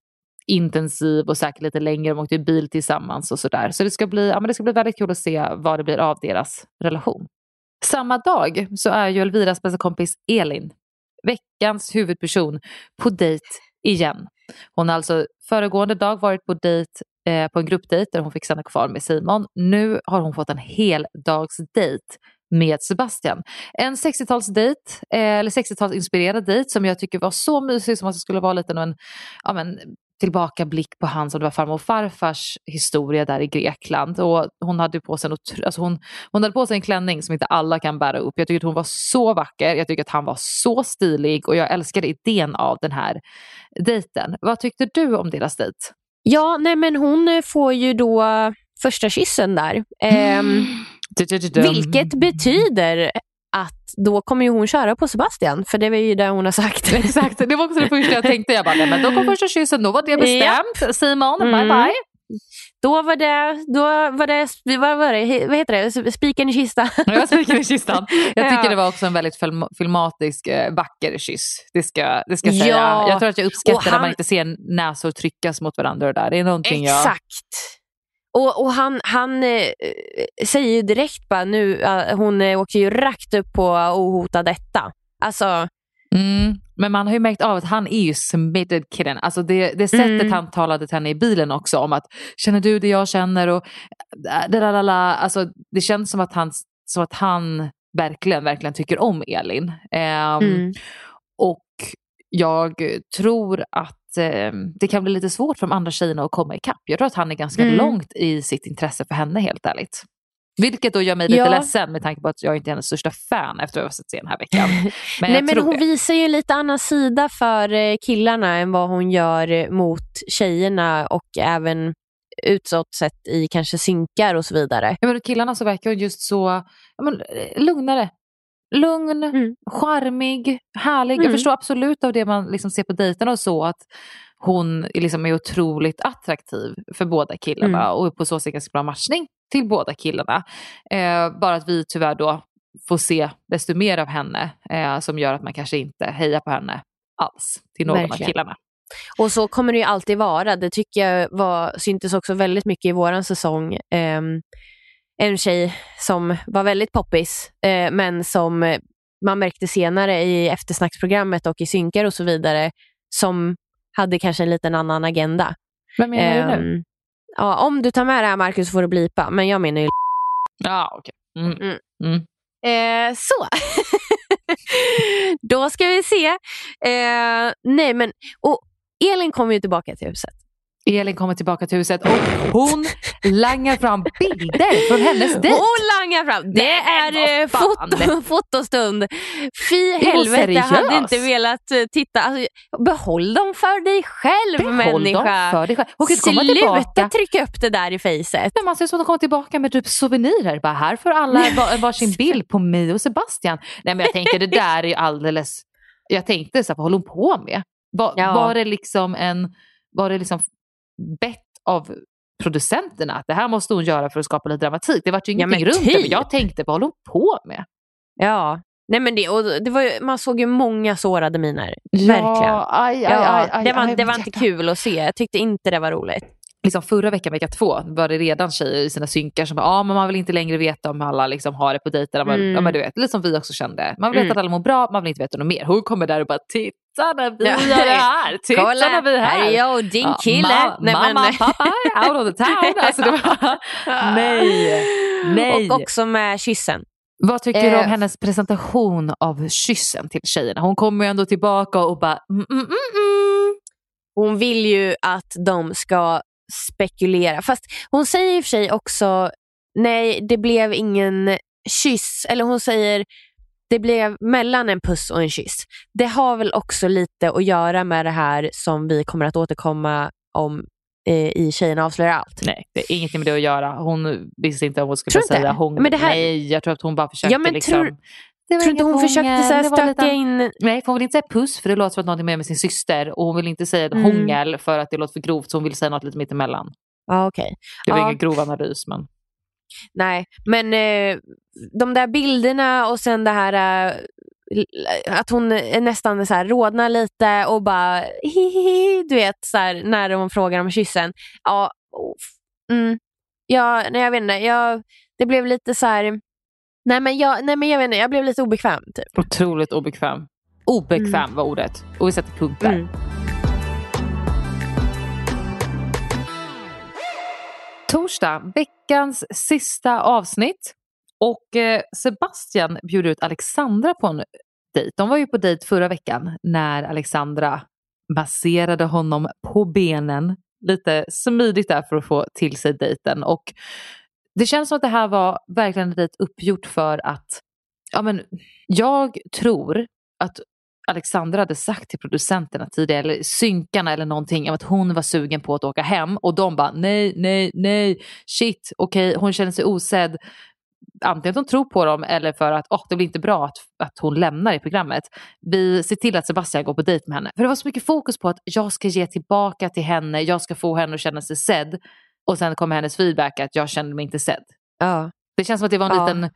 intensiv och säkert lite längre. De åkte bil tillsammans och sådär. Så det ska, bli, ja, men det ska bli väldigt kul att se vad det blir av deras relation. Samma dag så är ju Elviras bästa kompis Elin, veckans huvudperson, på dejt igen. Hon har alltså föregående dag varit på dejt eh, på en gruppdejt där hon fick stanna kvar med Simon. Nu har hon fått en heldagsdejt med Sebastian. En 60-talsdejt, eh, eller 60-talsinspirerad dejt som jag tycker var så mysig som att det skulle vara lite av en ja, men, tillbakablick på hans, om det var farmor och farfars historia där i Grekland. Och hon hade på sig en, otro- alltså hon, hon hade på sig en klänning som inte alla kan bära upp. Jag tycker att hon var så vacker, jag tycker att han var så stilig och jag älskade idén av den här dejten. Vad tyckte du om deras dejt? Ja, nej men hon eh, får ju då första kyssen där. Ehm, vilket betyder att då kommer ju hon köra på Sebastian, för det var ju det hon har sagt. Exakt, det var också det första jag tänkte. Jag bara, nej, men då kom första kyssen, då var det bestämt. Simon, bye Mm. bye. Då var det, då var det, vad, var det, vad heter det, spiken i kistan. Jag var spiken i kistan. Jag tycker Ja. det var också en väldigt film, filmatisk eh, vacker kyss. Det ska, det ska jag säga. Ja, Jag tror att jag uppskattar och när han- man inte ser näsor tryckas mot varandra. och där. det är någonting jag... Exakt. Och, och han, han eh, säger ju direkt bara nu, eh, hon åker ju rakt upp på ohotad etta. Alltså, Mm. Men man har ju märkt av att han är ju submitted kidden. Alltså det, det sättet Mm. han talade till henne i bilen också om att känner du det jag känner och äh, alltså, det känns som att han, som att han verkligen, verkligen tycker om Elin. Ehm, mm. Och jag tror att eh, det kan bli lite svårt för de andra tjejerna att komma ikapp. Jag tror att han är ganska Mm. långt i sitt intresse för henne helt ärligt. Vilket då gör mig lite Ja. ledsen med tanke på att jag inte är hennes största fan efter att ha sett se den här veckan. Men Nej, jag men hon det. visar ju en lite annan sida för eh, killarna än vad hon gör eh, mot tjejerna och även utåt sett i kanske synkar och så vidare. Ja, men killarna så verkar hon just så ja, men, eh, lugnare. Lugn, Mm. charmig, härlig. Jag Mm. förstår absolut av det man liksom ser på dejterna och så att hon är liksom är otroligt attraktiv för båda killarna Mm. och på så sätt ganska bra matchning till båda killarna. Eh, bara att vi tyvärr då får se desto mer av henne eh, som gör att man kanske inte hejar på henne alls till någon av Verkligen. killarna. Och så kommer det ju alltid vara. Det tycker jag var, syntes också väldigt mycket i våran säsong. Ehm, en tjej som var väldigt poppis, eh, men som eh, man märkte senare i eftersnacksprogrammet och i synkar och så vidare, som hade kanske en liten annan agenda. Vem menar du nu? Ja, om du tar med det här Marcus får du blipa, men jag menar ju Ja, okej. Mm. Mm. Mm. Eh, så. Då ska vi se. Eh, nej men, och Elin kommer ju tillbaka till huset. Elin kommer tillbaka till huset och hon langar fram bilder från hennes dejt. Hon langar fram. Det Nej, är eh, foto, fotostund. Fy helvete, jag hade inte velat eh, titta. Alltså, behåll dem för dig själv Behåll dem människa. för dig själg. Hon kan Sluta tillbaka. trycka upp det där i fejset. Men man ser som att de kommer tillbaka med typ souvenirer. Bara här får alla var, varsin bild på mig och Sebastian. Nej men jag tänker det där är ju alldeles jag tänkte så här, vad håller hon på med? Var, Ja. var det liksom en, var det liksom bett av producenterna att det här måste hon göra för att skapa lite dramatik? Det var ju Ja, ingenting men runt det, men typ. jag tänkte, vad håller hon på med? Ja. Nej, men det, och det var ju, man såg ju många sårade miner. Ja, Verkligen. aj, aj, Ja, aj, aj, det var, det var inte kul att se. Jag tyckte inte det var roligt. Liksom förra veckan, vecka två, var det redan tjejer i sina synkar som bara, ah, men man vill inte längre veta om alla liksom har det på dejterna. Mm. ja, men du vet, lite som vi också kände. Man vill veta Mm. att alla mår bra, man vill inte veta något mer. Hon kommer där och bara, titta när vi Ja. gör det här, titta Kolla, när vi är här. här är jag och din Ja, kille. ma- Nej, mamma, men- pappa, out of the town. Alltså, det var, nej, nej. Och också med kyssen. Vad tycker du om Eh, hennes presentation av kyssen till tjejerna? Hon kommer ju ändå tillbaka och bara, mm, mm, mm, mm. Hon vill ju att de ska spekulera. Fast hon säger i och för sig också, nej det blev ingen kyss. Eller hon säger, det blev mellan en puss och en kyss. Det har väl också lite att göra med det här som vi kommer att återkomma om eh, i Tjejerna avslöjar allt. Nej, det är ingenting med det att göra. Hon visste inte om hon skulle säga hon. Men det här- Nej, jag tror att hon bara försökte Ja, men liksom. tror- Det Tror inte hon försökte så här stöka lite- in... Nej, för hon vill inte säga puss för det låter som att någonting mer med sin syster och hon vill inte säga Mm. hångel för att det låter för grovt så hon vill säga något lite mittemellan. Ja, okej. Det var Ja. ingen grov analys men. Nej, men eh, de där bilderna och sen det här eh, att hon är nästan så här rodnar lite och bara hihihi, du vet så här, när hon frågar om kyssen. Ja, oh, mm, ja nej, jag vet inte. Jag, det blev lite så här, nej men, jag, nej men jag vet inte, jag blev lite obekväm typ. Otroligt obekväm. Obekväm var ordet. Och vi sätter punkt där. Mm. Torsdag, veckans sista avsnitt. Och eh, Sebastian bjuder ut Alexandra på en dejt. De var ju på dejt förra veckan när Alexandra masserade honom på benen. Lite smidigt där för att få till sig dejten. Och det känns som att det här var verkligen lite uppgjort för att ja, men, jag tror att Alexandra hade sagt till producenterna tidigare, eller synkarna eller någonting, att hon var sugen på att åka hem och de bara nej, nej, nej, shit, okej, hon känner sig osedd. Antingen att de tror på dem eller för att oh, det blir inte bra att, att hon lämnar i programmet. Vi ser till att Sebastian går på dejt med henne. För det var så mycket fokus på att jag ska ge tillbaka till henne, jag ska få henne att känna sig sedd. Och sen kommer hennes feedback att jag känner mig inte sedd. Ja. Det känns som att det var en Ja. liten...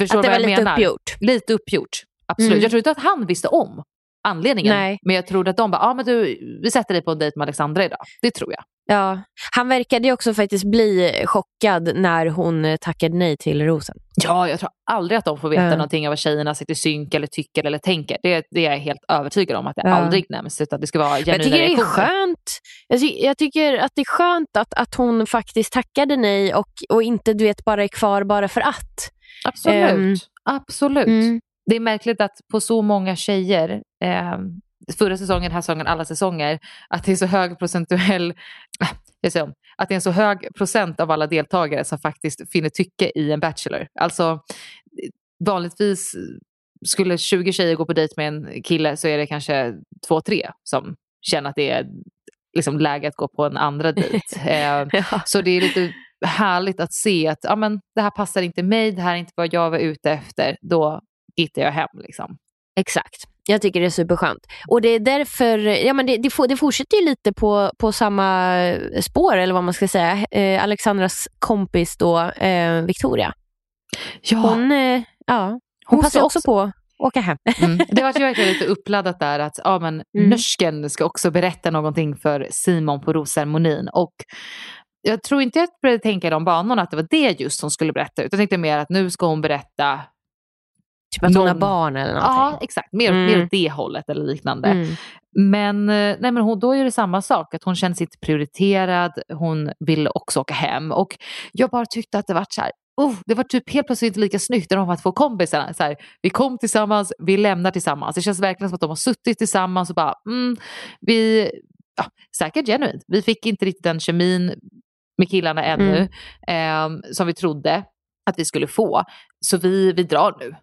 Förstår Att det var jag lite menar? uppgjort. Lite uppgjort. Absolut. Mm. Jag tror inte att han visste om anledningen. Nej. Men jag tror att de bara, ja ah, men du, vi sätter dig på en dejt med Alexandra idag. Det tror jag. Ja. Han verkade ju också faktiskt bli chockad när hon eh, tackade nej till rosen. Ja, jag tror aldrig att de får veta Ja. någonting av vad tjejerna sitter i synk eller tycker eller tänker. Det, det är jag helt övertygad om att det Ja. aldrig nämns utan det ska vara genuina jag tycker det är skönt. Jag, ty- jag tycker att det är skönt att, att hon faktiskt tackade nej och, och inte du vet bara är kvar bara för att. Absolut. Ehm, Absolut. mm. Det är märkligt att på så många tjejer, eh, förra säsongen, den här säsongen, alla säsonger, att det är så hög procentuell, jag säger om, att det är en så hög procent av alla deltagare som faktiskt finner tycke i en Bachelor. Alltså vanligtvis skulle 20 tjejer gå på dejt med en kille så är det kanske två, tre som känner att det är liksom läge att gå på en andra dejt. Eh, Ja. så det är lite härligt att se att ja, men, det här passar inte mig, det här är inte vad jag var ute efter. Då hittar jag hem. Liksom. Exakt. Jag tycker det är superskönt. Och det är därför, ja men det, det, det fortsätter ju lite på, på samma spår eller vad man ska säga. Eh, Alexandras kompis då, eh, Victoria. Ja, Hon, eh, ja, hon, hon passar också på att åka hem. Mm. Det var ju verkligen lite uppladdat där att ja, men, Mm. Nörsken ska också berätta någonting för Simon på rosceremonin. Och jag tror inte jag började tänka i de banorna att det var det just hon skulle berätta. Utan jag tänkte mer att nu ska hon berätta Typ att hon har barn eller Ja, någonting. exakt. Mer, Mm. mer åt det hållet eller liknande. Mm. Men, eh, nej, men hon, då är det samma sak, att hon känner sig inte prioriterad, hon vill också åka hem. Och jag bara tyckte att det var så här, oh, det var typ helt plötsligt inte lika snyggt när de var två kompisarna. Så här, vi kom tillsammans, vi lämnar tillsammans. Det känns verkligen som att de har suttit tillsammans och bara, mm, vi, ja, säkert genuint, vi fick inte riktigt den kemin med killarna ännu Mm. eh, som vi trodde att vi skulle få. Så vi, vi drar nu.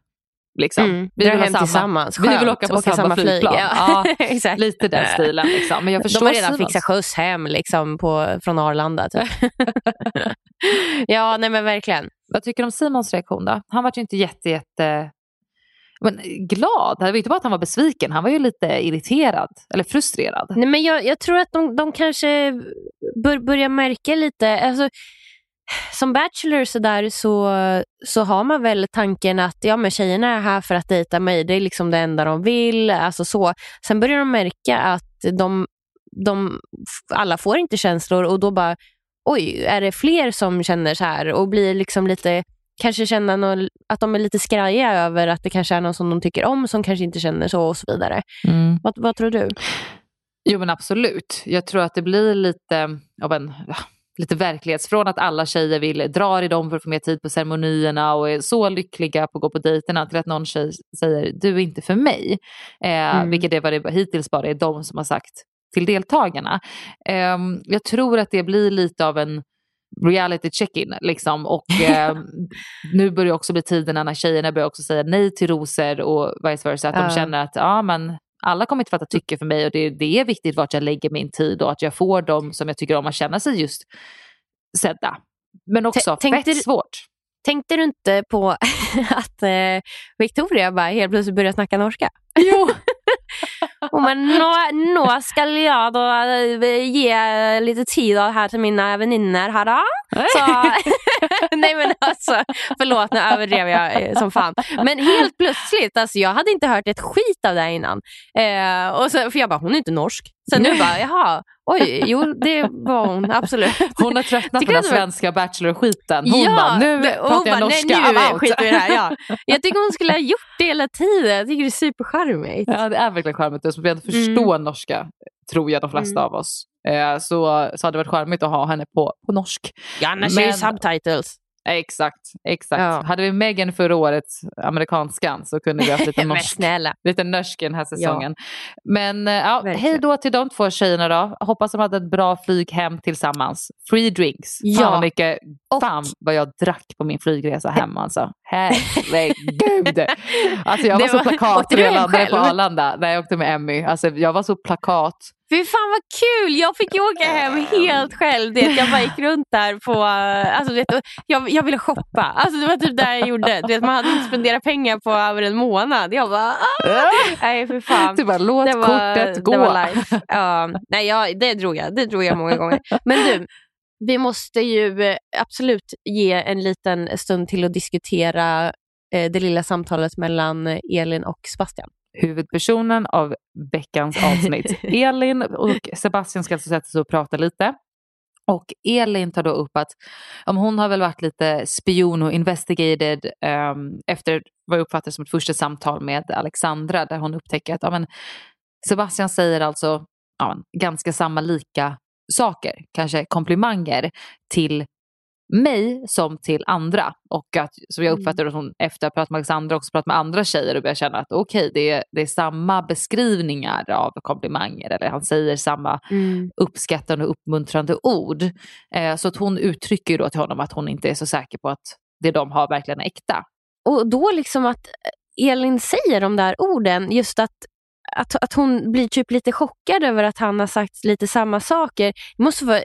Liksom. Mm. Vi vill hem samma- tillsammans. Vi vill Skönt. åka på samma, flyg. flygplan. Ja. Ja, lite den stilen. Liksom. Men jag förstår De har redan fixat skjuts hem liksom, på, från Arlanda. Typ. ja, nej men verkligen. Vad tycker du om Simons reaktion då? Han var ju inte jätte, jätte men, glad. Det var inte bara att han var besviken, han var ju lite irriterad eller frustrerad. Nej, men jag, jag tror att de, de kanske bör, börjar märka lite, alltså, som bachelor så, där, så, så har man väl tanken att ja, men tjejerna är här för att dejta mig, det är liksom det enda de vill. Alltså så. Sen börjar de märka att de, de, alla får inte känslor och då bara, oj, är det fler som känner så här? Och blir liksom lite, kanske känna någon, att de är lite skraja över att det kanske är någon som de tycker om som kanske inte känner så och så vidare. Mm. Vad, vad tror du? Jo men absolut. Jag tror att det blir lite av en lite verklighets... Från att alla tjejer vill dra i dem för att få mer tid på ceremonierna och är så lyckliga på att gå på dejterna till att någon tjej säger du är inte för mig. Eh, mm. Vilket är vad det hittills bara är de som har sagt till deltagarna. Eh, jag tror att det blir lite av en reality check-in. Liksom. Och eh, nu börjar också bli tiderna när tjejerna börjar också säga nej till rosor och vice versa. Att uh. de känner att ja, men alla kommer inte fatta tycke för mig och det, det är viktigt vart jag lägger min tid och att jag får dem som jag tycker om att känna sig just sedda. Men också T fett svårt. Tänkte du inte på att eh, Victoria bara helt plötsligt började snacka norska? Jo. Hon bara, nå, nå ska jag då eh, ge lite tid här till mina vänner här då. Så, nej men alltså, förlåt nu överdrev jag eh, som fan. Men helt plötsligt, alltså, jag hade inte hört ett skit av det innan. Eh, och så, för jag bara, hon är inte norsk. Sen nu bara, jaha, oj, jo det var hon absolut. Hon har tröttnat på den svenska bachelor-skiten. Hon ja, bara, nu pratar jag norska, nej, nu skiter vi det här. Ja. Jag tycker hon skulle ha gjort det hela tiden. Jag tycker det är supercharmigt. Ja, det är verkligen charmigt. Eftersom vi inte förstår mm. norska, tror jag de flesta mm. av oss. Eh, så, så hade det varit charmigt att ha henne på, på norsk. Ja, annars Men, är det subtitles. Exakt, exakt. Ja. Hade vi Megan förra året, amerikanskan, så kunde vi haft lite norsk, lite norsk den här säsongen. Ja. Men eh, ja, hej då till de två tjejerna då. Hoppas de hade ett bra flyg hem tillsammans. Free drinks. Ja. Fan, vad mycket, fan vad jag drack på min flygresa hem alltså. Herregud. Alltså jag var, var så plakat landade på Arlanda när jag åkte med Emmy. Alltså jag var så plakat Fy fan vad kul! Jag fick ju åka hem helt själv. Det. Jag bara gick runt där på... Alltså, det, jag, jag ville shoppa. Alltså, det var typ det jag gjorde. Det, man hade inte spenderat pengar på över en månad. Jag bara... Ah! Nej, för fan. Du bara, låt det var, kortet gå. Det var life. Ja, nej, jag, det, drog jag. det drog jag många gånger. Men du, vi måste ju absolut ge en liten stund till att diskutera eh, det lilla samtalet mellan Elin och Sebastian huvudpersonen av veckans avsnitt. Elin och Sebastian ska alltså sätta sig och prata lite. Och Elin tar då upp att um, hon har väl varit lite spion och investigated um, efter vad jag uppfattar som ett första samtal med Alexandra där hon upptäcker att um, Sebastian säger alltså um, ganska samma lika saker, kanske komplimanger till mig som till andra. Och att, som jag mm. uppfattar att hon efter att ha pratat med Alexandra också pratat med andra tjejer och börjar känna att okej, okay, det, är, det är samma beskrivningar av komplimanger eller han säger samma mm. uppskattande och uppmuntrande ord. Eh, så att hon uttrycker då till honom att hon inte är så säker på att det de har verkligen är äkta. Och då liksom att Elin säger de där orden, just att att, att hon blir typ lite chockad över att han har sagt lite samma saker. Det, måste vara,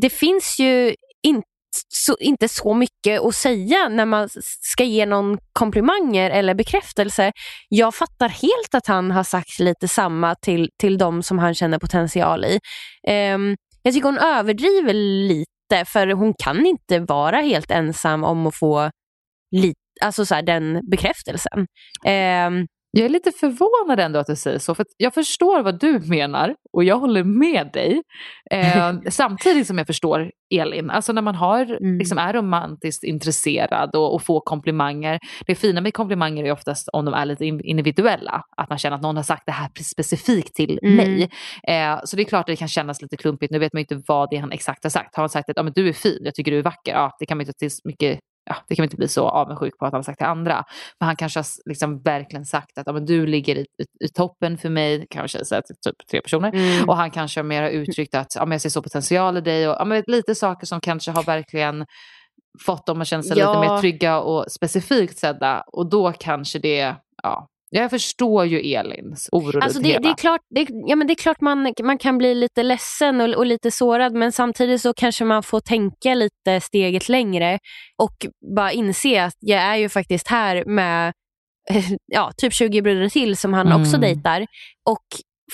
det finns ju inte så, inte så mycket att säga när man ska ge någon komplimanger eller bekräftelse. Jag fattar helt att han har sagt lite samma till, till de som han känner potential i. Um, jag tycker hon överdriver lite för hon kan inte vara helt ensam om att få lite, alltså så här, den bekräftelsen. Um, jag är lite förvånad ändå att du säger så, för jag förstår vad du menar och jag håller med dig. Eh, samtidigt som jag förstår Elin, alltså när man har, mm. liksom är romantiskt intresserad och, och får komplimanger. Det fina med komplimanger är oftast om de är lite individuella, att man känner att någon har sagt det här specifikt till mm. mig. Eh, så det är klart att det kan kännas lite klumpigt, nu vet man inte vad det är han exakt har sagt. Har han sagt att ja, men du är fin, jag tycker du är vacker, ja, det kan man inte ta till mycket ja, det kan man inte bli så avundsjuk på att han har sagt till andra. Men han kanske har liksom verkligen sagt att ja, men du ligger i, i, i toppen för mig, kanske säga till typ tre personer. Mm. Och han kanske har mer uttryckt att ja, men jag ser så potential i dig och ja, men lite saker som kanske har verkligen fått dem att känna sig ja. lite mer trygga och specifikt sedda. Och då kanske det, ja, jag förstår ju Elins oro alltså det, det, är klart, det, ja, men det är klart man, man kan bli lite ledsen och, och, lite sårad men samtidigt så kanske man får tänka lite steget längre och bara inse att jag är ju faktiskt här med ja, typ 20 brudar till som han Mm. också dejtar. Och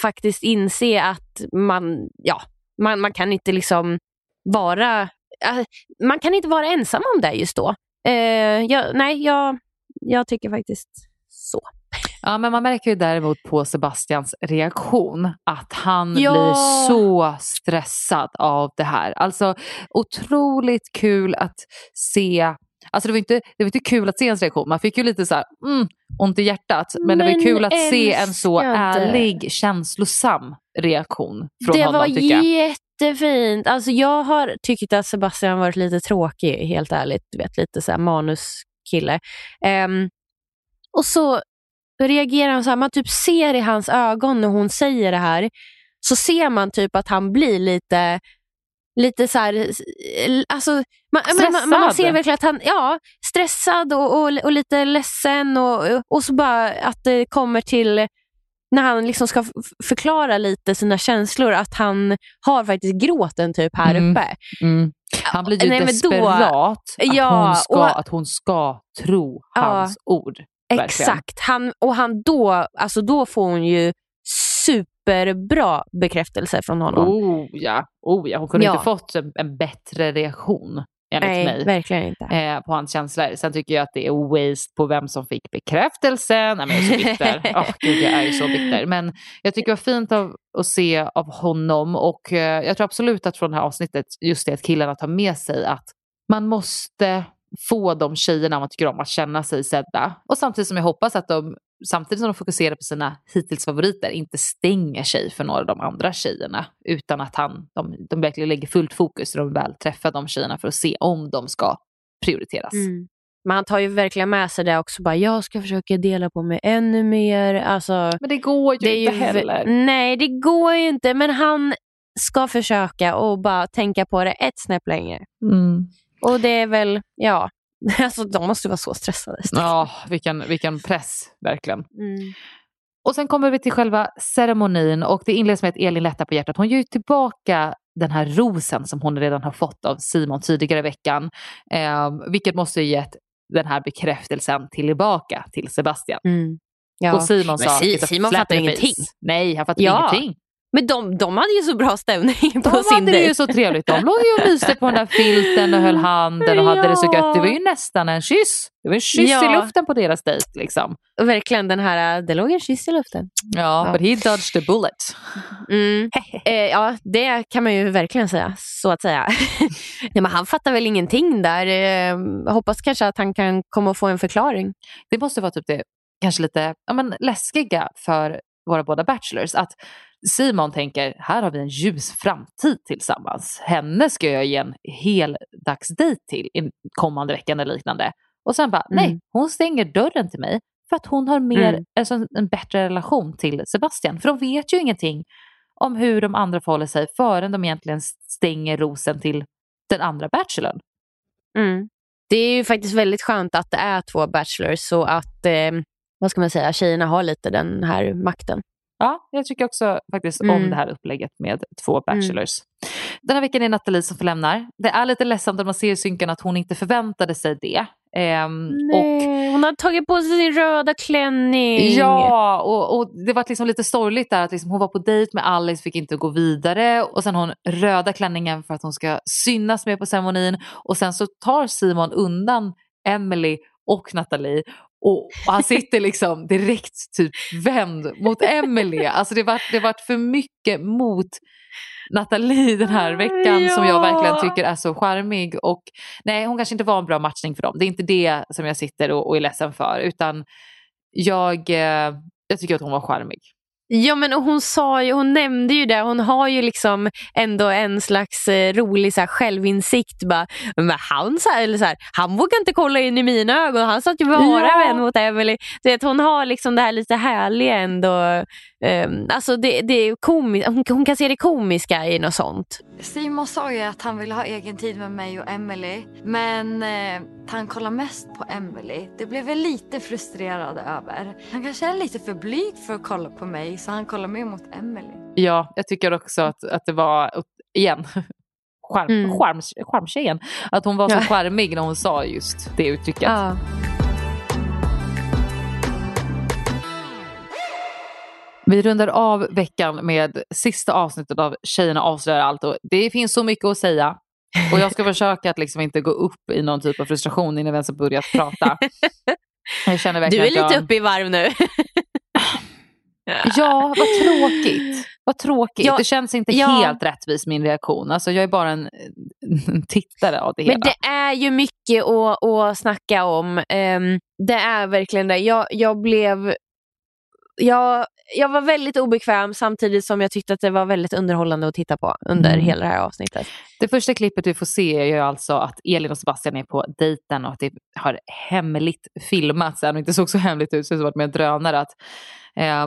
faktiskt inse att man, ja, man, man kan inte liksom vara äh, man kan inte vara ensam om det just då. Eh, jag, nej, jag, jag tycker faktiskt så. Ja, men man märker ju däremot på Sebastians reaktion att han Ja. blir så stressad av det här. Alltså otroligt kul att se Alltså det var, inte, det var inte kul att se hans reaktion, man fick ju lite så här, mm, ont i hjärtat. Men, det var Men kul att se en så ärlig, känslosam reaktion från det honom var tycker jag. jättefint. Alltså jag har tyckt att Sebastian varit lite tråkig, helt ärligt. Du vet, lite så manuskille. Ehm, och så reagerar han så här, man typ ser i hans ögon när hon säger det här, så ser man typ att han blir lite Lite så här, alltså, man, man, man ser verkligen att han ja, stressad och, och, och lite ledsen och, och så bara att det kommer till när han liksom ska förklara lite sina känslor, att han har faktiskt gråten typ här Mm. uppe. Mm. Han blir ju Nej, men då- desperat att, Ja, hon ska, och- att hon ska tro Ja. hans ord. Exakt. Han, och han då, alltså då får hon ju superbra bekräftelse från honom. Oh ja, oh, ja. hon kunde Ja. inte fått en, en bättre reaktion enligt Nej, mig. verkligen inte. eh, på hans känslor. Sen tycker jag att det är waste på vem som fick bekräftelsen. Nej, men jag är så bitter. Åh, gud, jag är så bitter. Men jag tycker det var fint av, att se av honom och eh, jag tror absolut att från det här avsnittet just det att killarna tar med sig att man måste få de tjejerna man tycker om att känna sig sedda. Och samtidigt som jag hoppas att de, samtidigt som de fokuserar på sina hittills favoriter, inte stänger sig för några av de andra tjejerna. Utan att han, de, de verkligen lägger fullt fokus när de väl träffar de tjejerna för att se om de ska prioriteras. Mm. Men han tar ju verkligen med sig det också. Bara, jag ska försöka dela på mig ännu mer. Alltså, Men det går ju det inte ju, heller. Nej, det går ju inte. Men han ska försöka och bara tänka på det ett snäpp längre. Mm. Och det är väl, ja, alltså de måste vara så stressade. Ja, vilken, vilken press, verkligen. Mm. Och sen kommer vi till själva ceremonin och det inleds med att Elin lättar på hjärtat. Hon ger ju tillbaka den här rosen som hon redan har fått av Simon tidigare i veckan. Eh, vilket måste ju gett den här bekräftelsen tillbaka till Sebastian. Mm. Ja. Och Simon Men sa, Si- "It's a Simon fattar ingenting. face." Nej, han fattar Ja. ingenting. Men de, de hade ju så bra stämning på De sin hade det ju dejt. så trevligt. De låg ju och myste på den där filten och höll handen och hade det så Ja. gött. Det var ju nästan en kyss. Det var en kyss Ja. i luften på deras dejt. Liksom. Verkligen den här, det låg en kyss i luften. Ja, Ja. but he dodged the bullet. Mm. Eh, ja, det kan man ju verkligen säga, så att säga. Nej, men han fattar väl ingenting där. Eh, hoppas kanske att han kan komma och få en förklaring. Det måste vara typ det kanske lite ja, men läskiga för våra båda bachelors. Att Simon tänker, här har vi en ljus framtid tillsammans. Henne ska jag ge en hel dagsdejt till i kommande veckan eller liknande. Och sen bara, Mm. nej, hon stänger dörren till mig för att hon har mer, Mm. alltså en, en bättre relation till Sebastian. För de vet ju ingenting om hur de andra förhåller sig förrän de egentligen stänger rosen till den andra bachelorn. Mm. Det är ju faktiskt väldigt skönt att det är två bachelors så att eh, vad ska man säga, tjejerna har lite den här makten. Ja, jag tycker också faktiskt om Mm. det här upplägget med två bachelors. Den här veckan är Nathalie som förlämnar. Det är lite ledsamt att man ser i synken att hon inte förväntade sig det. Ehm, och Nej, hon har tagit på sig sin röda klänning. Ja, och, och det var liksom lite sorgligt där att liksom hon var på dejt med Alice, fick inte gå vidare och sen hon röda klänningen för att hon ska synas mer på ceremonin och sen så tar Simon undan Emily och Nathalie och han sitter liksom direkt typ vänd mot Emily. Alltså det var det varit för mycket mot Nathalie den här veckan som jag Ja. verkligen tycker är så charmig. Och nej, hon kanske inte var en bra matchning för dem. Det är inte det som jag sitter och, och är ledsen för. Utan jag, eh, jag tycker att hon var charmig. Ja men och hon sa ju, hon nämnde ju det, hon har ju liksom ändå en slags eh, rolig så här, självinsikt. Bara, men han, så här, eller så här, han vågar inte kolla in i mina ögon, han satt ju bara Ja. vän mot Emily. Du vet, hon har liksom det här lite härliga ändå. Um, alltså det, det är komis- hon, hon kan se det komiska i något sånt. Simon sa ju att han ville ha egen tid med mig och Emily. Men eh, han kollar mest på Emily. Det blev jag lite frustrerad över. Han kanske är lite för blyg för att kolla på mig så han kollar mer mot Emily. Ja, jag tycker också att, att det var, igen, charm, Mm. charmtjejen. Att hon var så Ja. charmig när hon sa just det uttrycket. Ja. Vi rundar av veckan med sista avsnittet av Tjejerna avslöjar allt. Och det finns så mycket att säga. Och jag ska försöka att liksom inte gå upp i någon typ av frustration innan vi ens har börjat prata. Jag känner Du verkligen är att lite jag... uppe i varv nu. Ja, vad tråkigt. Vad tråkigt. Ja, det känns inte ja. helt rättvis min reaktion. Alltså, jag är bara en, en tittare av det hela. Men det är ju mycket att, att snacka om. Ehm, det är verkligen det. Jag, jag blev... Jag, jag var väldigt obekväm samtidigt som jag tyckte att det var väldigt underhållande att titta på under Mm. hela det här avsnittet. Det första klippet vi får se är ju alltså att Elin och Sebastian är på dejten och att det har hemligt filmats. Även om det inte såg så hemligt ut så det har varit med en drönare. Att,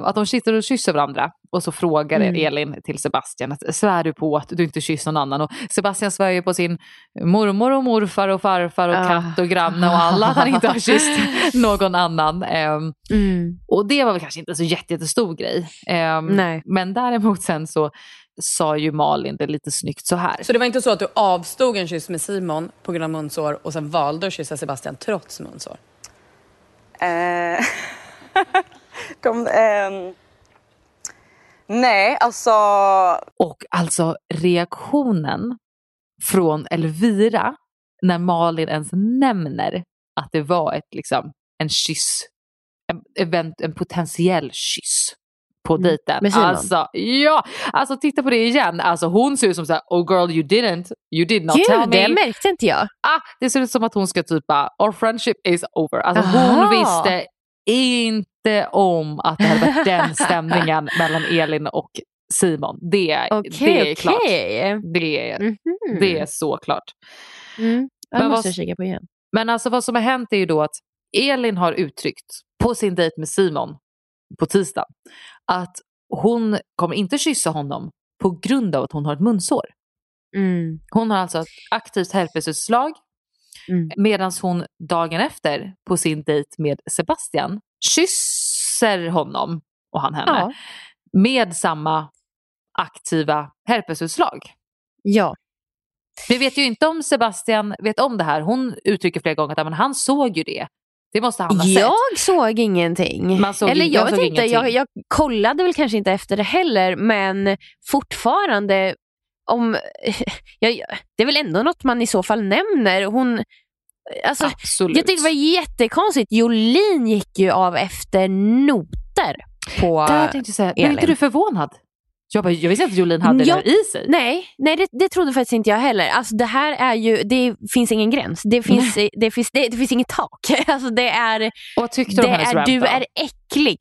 att de sitter och kysser varandra. Och så frågar Mm. Elin till Sebastian att svär du på att du inte kysser någon annan? Och Sebastian svär ju på sin mormor och morfar och farfar och Ah. katt och granne och alla att han inte har kysst någon annan. Ehm, och det var väl kanske inte så jätte, jättestor grej. Nej. Men däremot sen så sa ju Malin det lite snyggt så här. Så det var inte så att du avstod en kyss med Simon på grund av munsår och sen valde att kyssa Sebastian trots munsår? Eh, kom, ehm, nej, alltså... Och alltså reaktionen från Elvira när Malin ens nämner att det var ett, liksom, en kyss, en, event, en potentiell kyss på dejten. Mm. med Simon. Alltså, ja, alltså titta på det igen. Alltså, hon ser ut som såhär, oh girl you didn't, you did not tell Gud, me. det märkte inte jag. ah, det ser ut som att hon ska typ bara, our friendship is over. Alltså Aha. hon visste inte om att det hade varit den stämningen mellan Elin och Simon. Det, Okej, det är klart. okej. Det, är- Mhm. det är så klart. Mm. Ja, Men vad- måste jag kika på igen. Men alltså vad som har hänt är ju då att Elin har uttryckt på sin dejt med Simon på tisdag att hon kommer inte kyssa honom på grund av att hon har ett munsår. Mm. Hon har alltså ett aktivt herpesutslag Mm. medan hon dagen efter på sin dejt med Sebastian kysser honom och han henne Ja. med samma aktiva herpesutslag. ja. Vi vet ju inte om Sebastian vet om det här. Hon uttrycker flera gånger att men han såg ju det. Det måste han ha sett. Jag såg ingenting. Såg- Eller jag jag, vet inte, jag, jag kollade väl kanske inte efter det heller men fortfarande om, jag, det är väl ändå något man i så fall nämner. Hon, alltså, Absolut. jag tyckte det var jättekonstigt. Jolin gick ju av efter noter på Där tänkte jag säga, blev inte Elin. du förvånad? Jag, bara, jag visste inte att Jolin hade Ja, det i sig. Nej, nej det, det trodde faktiskt inte jag heller. Alltså, det här är ju, det finns ingen gräns. Det finns, det finns, det, det finns inget tak. Alltså, det är, vad tyckte du om hennes är, du då? är äcklig.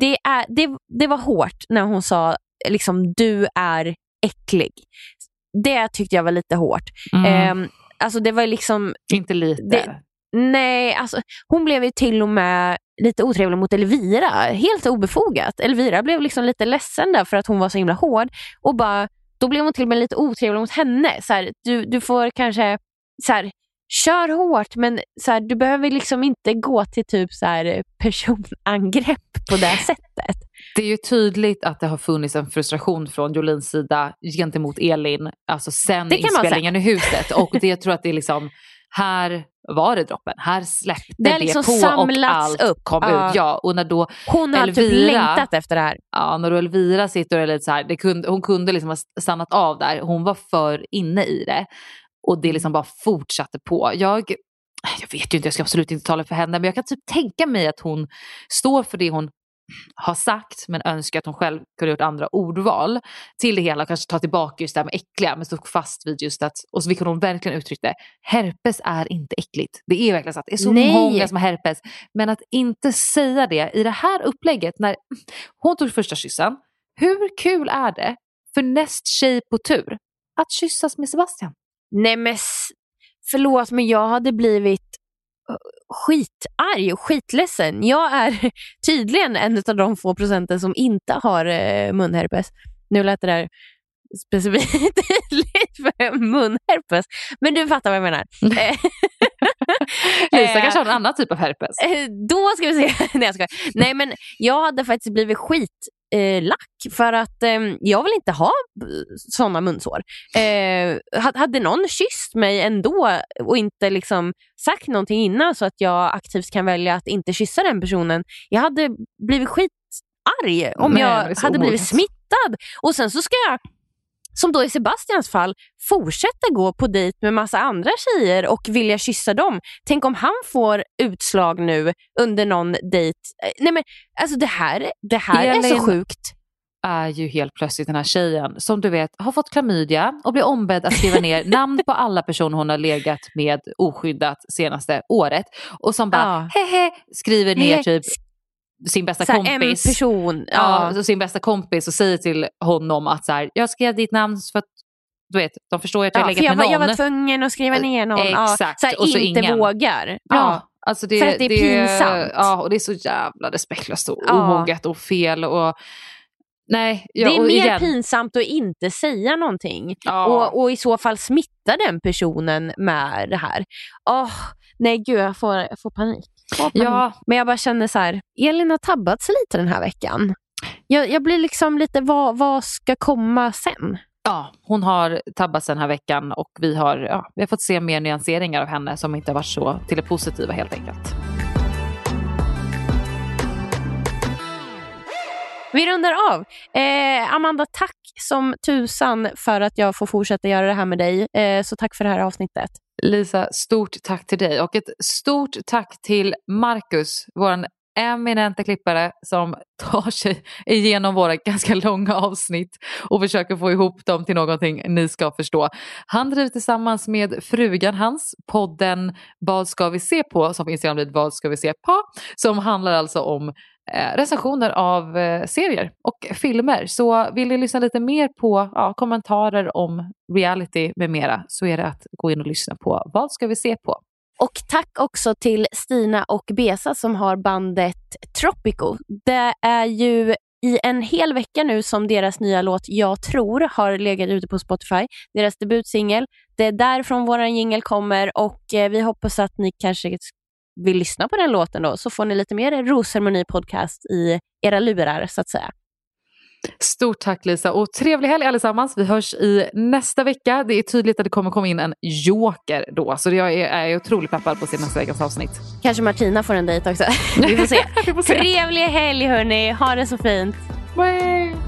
Det, är, det, det var hårt när hon sa liksom, du är äcklig. Det tyckte jag var lite hårt. Mm, Ehm, alltså det var liksom, inte lite. det- nej, alltså, hon blev ju till och med lite otrevlig mot Elvira. Helt obefogat. Elvira blev liksom lite ledsen där för att hon var så himla hård. Och bara, då blev hon till och med lite otrevlig mot henne. Så här, du, du får kanske så här, kör hårt men så här, du behöver liksom inte gå till typ så här, personangrepp på det sättet. Det är ju tydligt att det har funnits en frustration från Jolins sida gentemot Elin, alltså sen inspelningen i huset. Och det jag tror att det är liksom, här var det droppen. Här släppte Det det, liksom på och samlats allt upp. kom Ja. ut. Ja, och när då Hon har typ Elvira- längtat efter det här. Ja, när då Elvira sitter och är lite så här, kunde, hon kunde liksom ha stannat av där. Hon var för inne i det. Och det liksom bara fortsatte på. Jag, jag vet ju inte, jag ska absolut inte tala för henne, men jag kan typ tänka mig att hon står för det hon har sagt men önskar att hon själv kunde gjort andra ordval till det hela och kanske ta tillbaka just det här med äckliga men stå fast vid just att, och så vilket hon verkligen uttryckte, herpes är inte äckligt. Det är verkligen så att det är så Nej. många som har herpes. Men att inte säga det i det här upplägget när hon tog första kyssen, hur kul är det för näst tjej på tur att kyssas med Sebastian? Nej men förlåt men jag hade blivit eh, skitarg och skitledsen. Jag är tydligen en av de få procenten som inte har eh, munherpes. Nu lät det där specifikt tydligt för munherpes. Men du fattar vad jag menar. Eh, Lisa Eh, kanske har en annan typ av herpes. Eh, Då ska vi se. Nej, jag skojar. Nej men jag hade faktiskt blivit skit eh, lack för att eh, jag vill inte ha sådana munsår. Eh, ha- hade någon kysst mig ändå och inte liksom sagt någonting innan så att jag aktivt kan välja att inte kyssa den personen. Jag hade blivit skitarg arg om Nej, jag hade blivit smittad. Och sen så ska jag, som då i Sebastians fall, fortsätta gå på dejt med massa andra tjejer och vilja kyssa dem. Tänk om han får utslag nu under någon dejt. Eh, Nej men alltså det här, det här är så sjukt. är ju helt plötsligt den här tjejen som du vet har fått klamydia och blir ombedd att skriva ner namn på alla personer hon har legat med oskyddat senaste året. Och som bara hehe skriver ner typ sin bästa Så här, en kompis. person, Ja, ja. sin bästa kompis och säger till honom att så här, jag skrev ditt namn för att du vet, de förstår att jag har Ja, legat jag, med var, någon. jag var tvungen att skriva ner någon. Ja, Exakt, så här, och så inte ingen. vågar. Ja. Ja, alltså det, För att det är pinsamt. Ja, och det är så jävla respektlöst och Ja. omoget och fel. Och, nej, ja, det är mer igen, pinsamt att inte säga någonting Ja. och, och i så fall smitta den personen med det här. Åh, nej gud, jag får, jag får panik. Ja. Men jag bara känner så här, Elin har tabbat sig lite den här veckan. Jag, jag blir liksom lite, vad, vad ska komma sen? Ja, hon har tabbats den här veckan och vi har, ja, vi har fått se mer nyanseringar av henne som inte har varit så till det positiva helt enkelt. Vi rundar av. Eh, Amanda, tack som tusan för att jag får fortsätta göra det här med dig. Eh, så tack för det här avsnittet. Lisa, stort tack till dig och ett stort tack till Marcus, vår eminenta klippare som tar sig igenom våra ganska långa avsnitt och försöker få ihop dem till någonting ni ska förstå. Han driver tillsammans med frugan hans podden Vad ska vi se på som finns i Vad ska vi se på som handlar alltså om Eh, recensioner av eh, serier och filmer. Så vill ni lyssna lite mer på ja, kommentarer om reality med mera så är det att gå in och lyssna på Vad ska vi se på? Och tack också till Stina och Besa som har bandet Tropico. Det är ju i en hel vecka nu som deras nya låt Jag tror har legat ute på Spotify. Deras debutsingel. Det är därifrån vår jingel kommer och eh, vi hoppas att ni kanske vill lyssna på den låten då så får ni lite mer Rosceremoni podcast i era lurar så att säga. Stort tack Lisa och trevlig helg allesammans. Vi hörs i nästa vecka. Det är tydligt att det kommer komma in en joker då så jag är, är otroligt peppad på att se nästa veckas avsnitt. Kanske Martina får en dejt också. Vi får se. Vi får se. Trevlig helg hörni. Ha det så fint. Bye.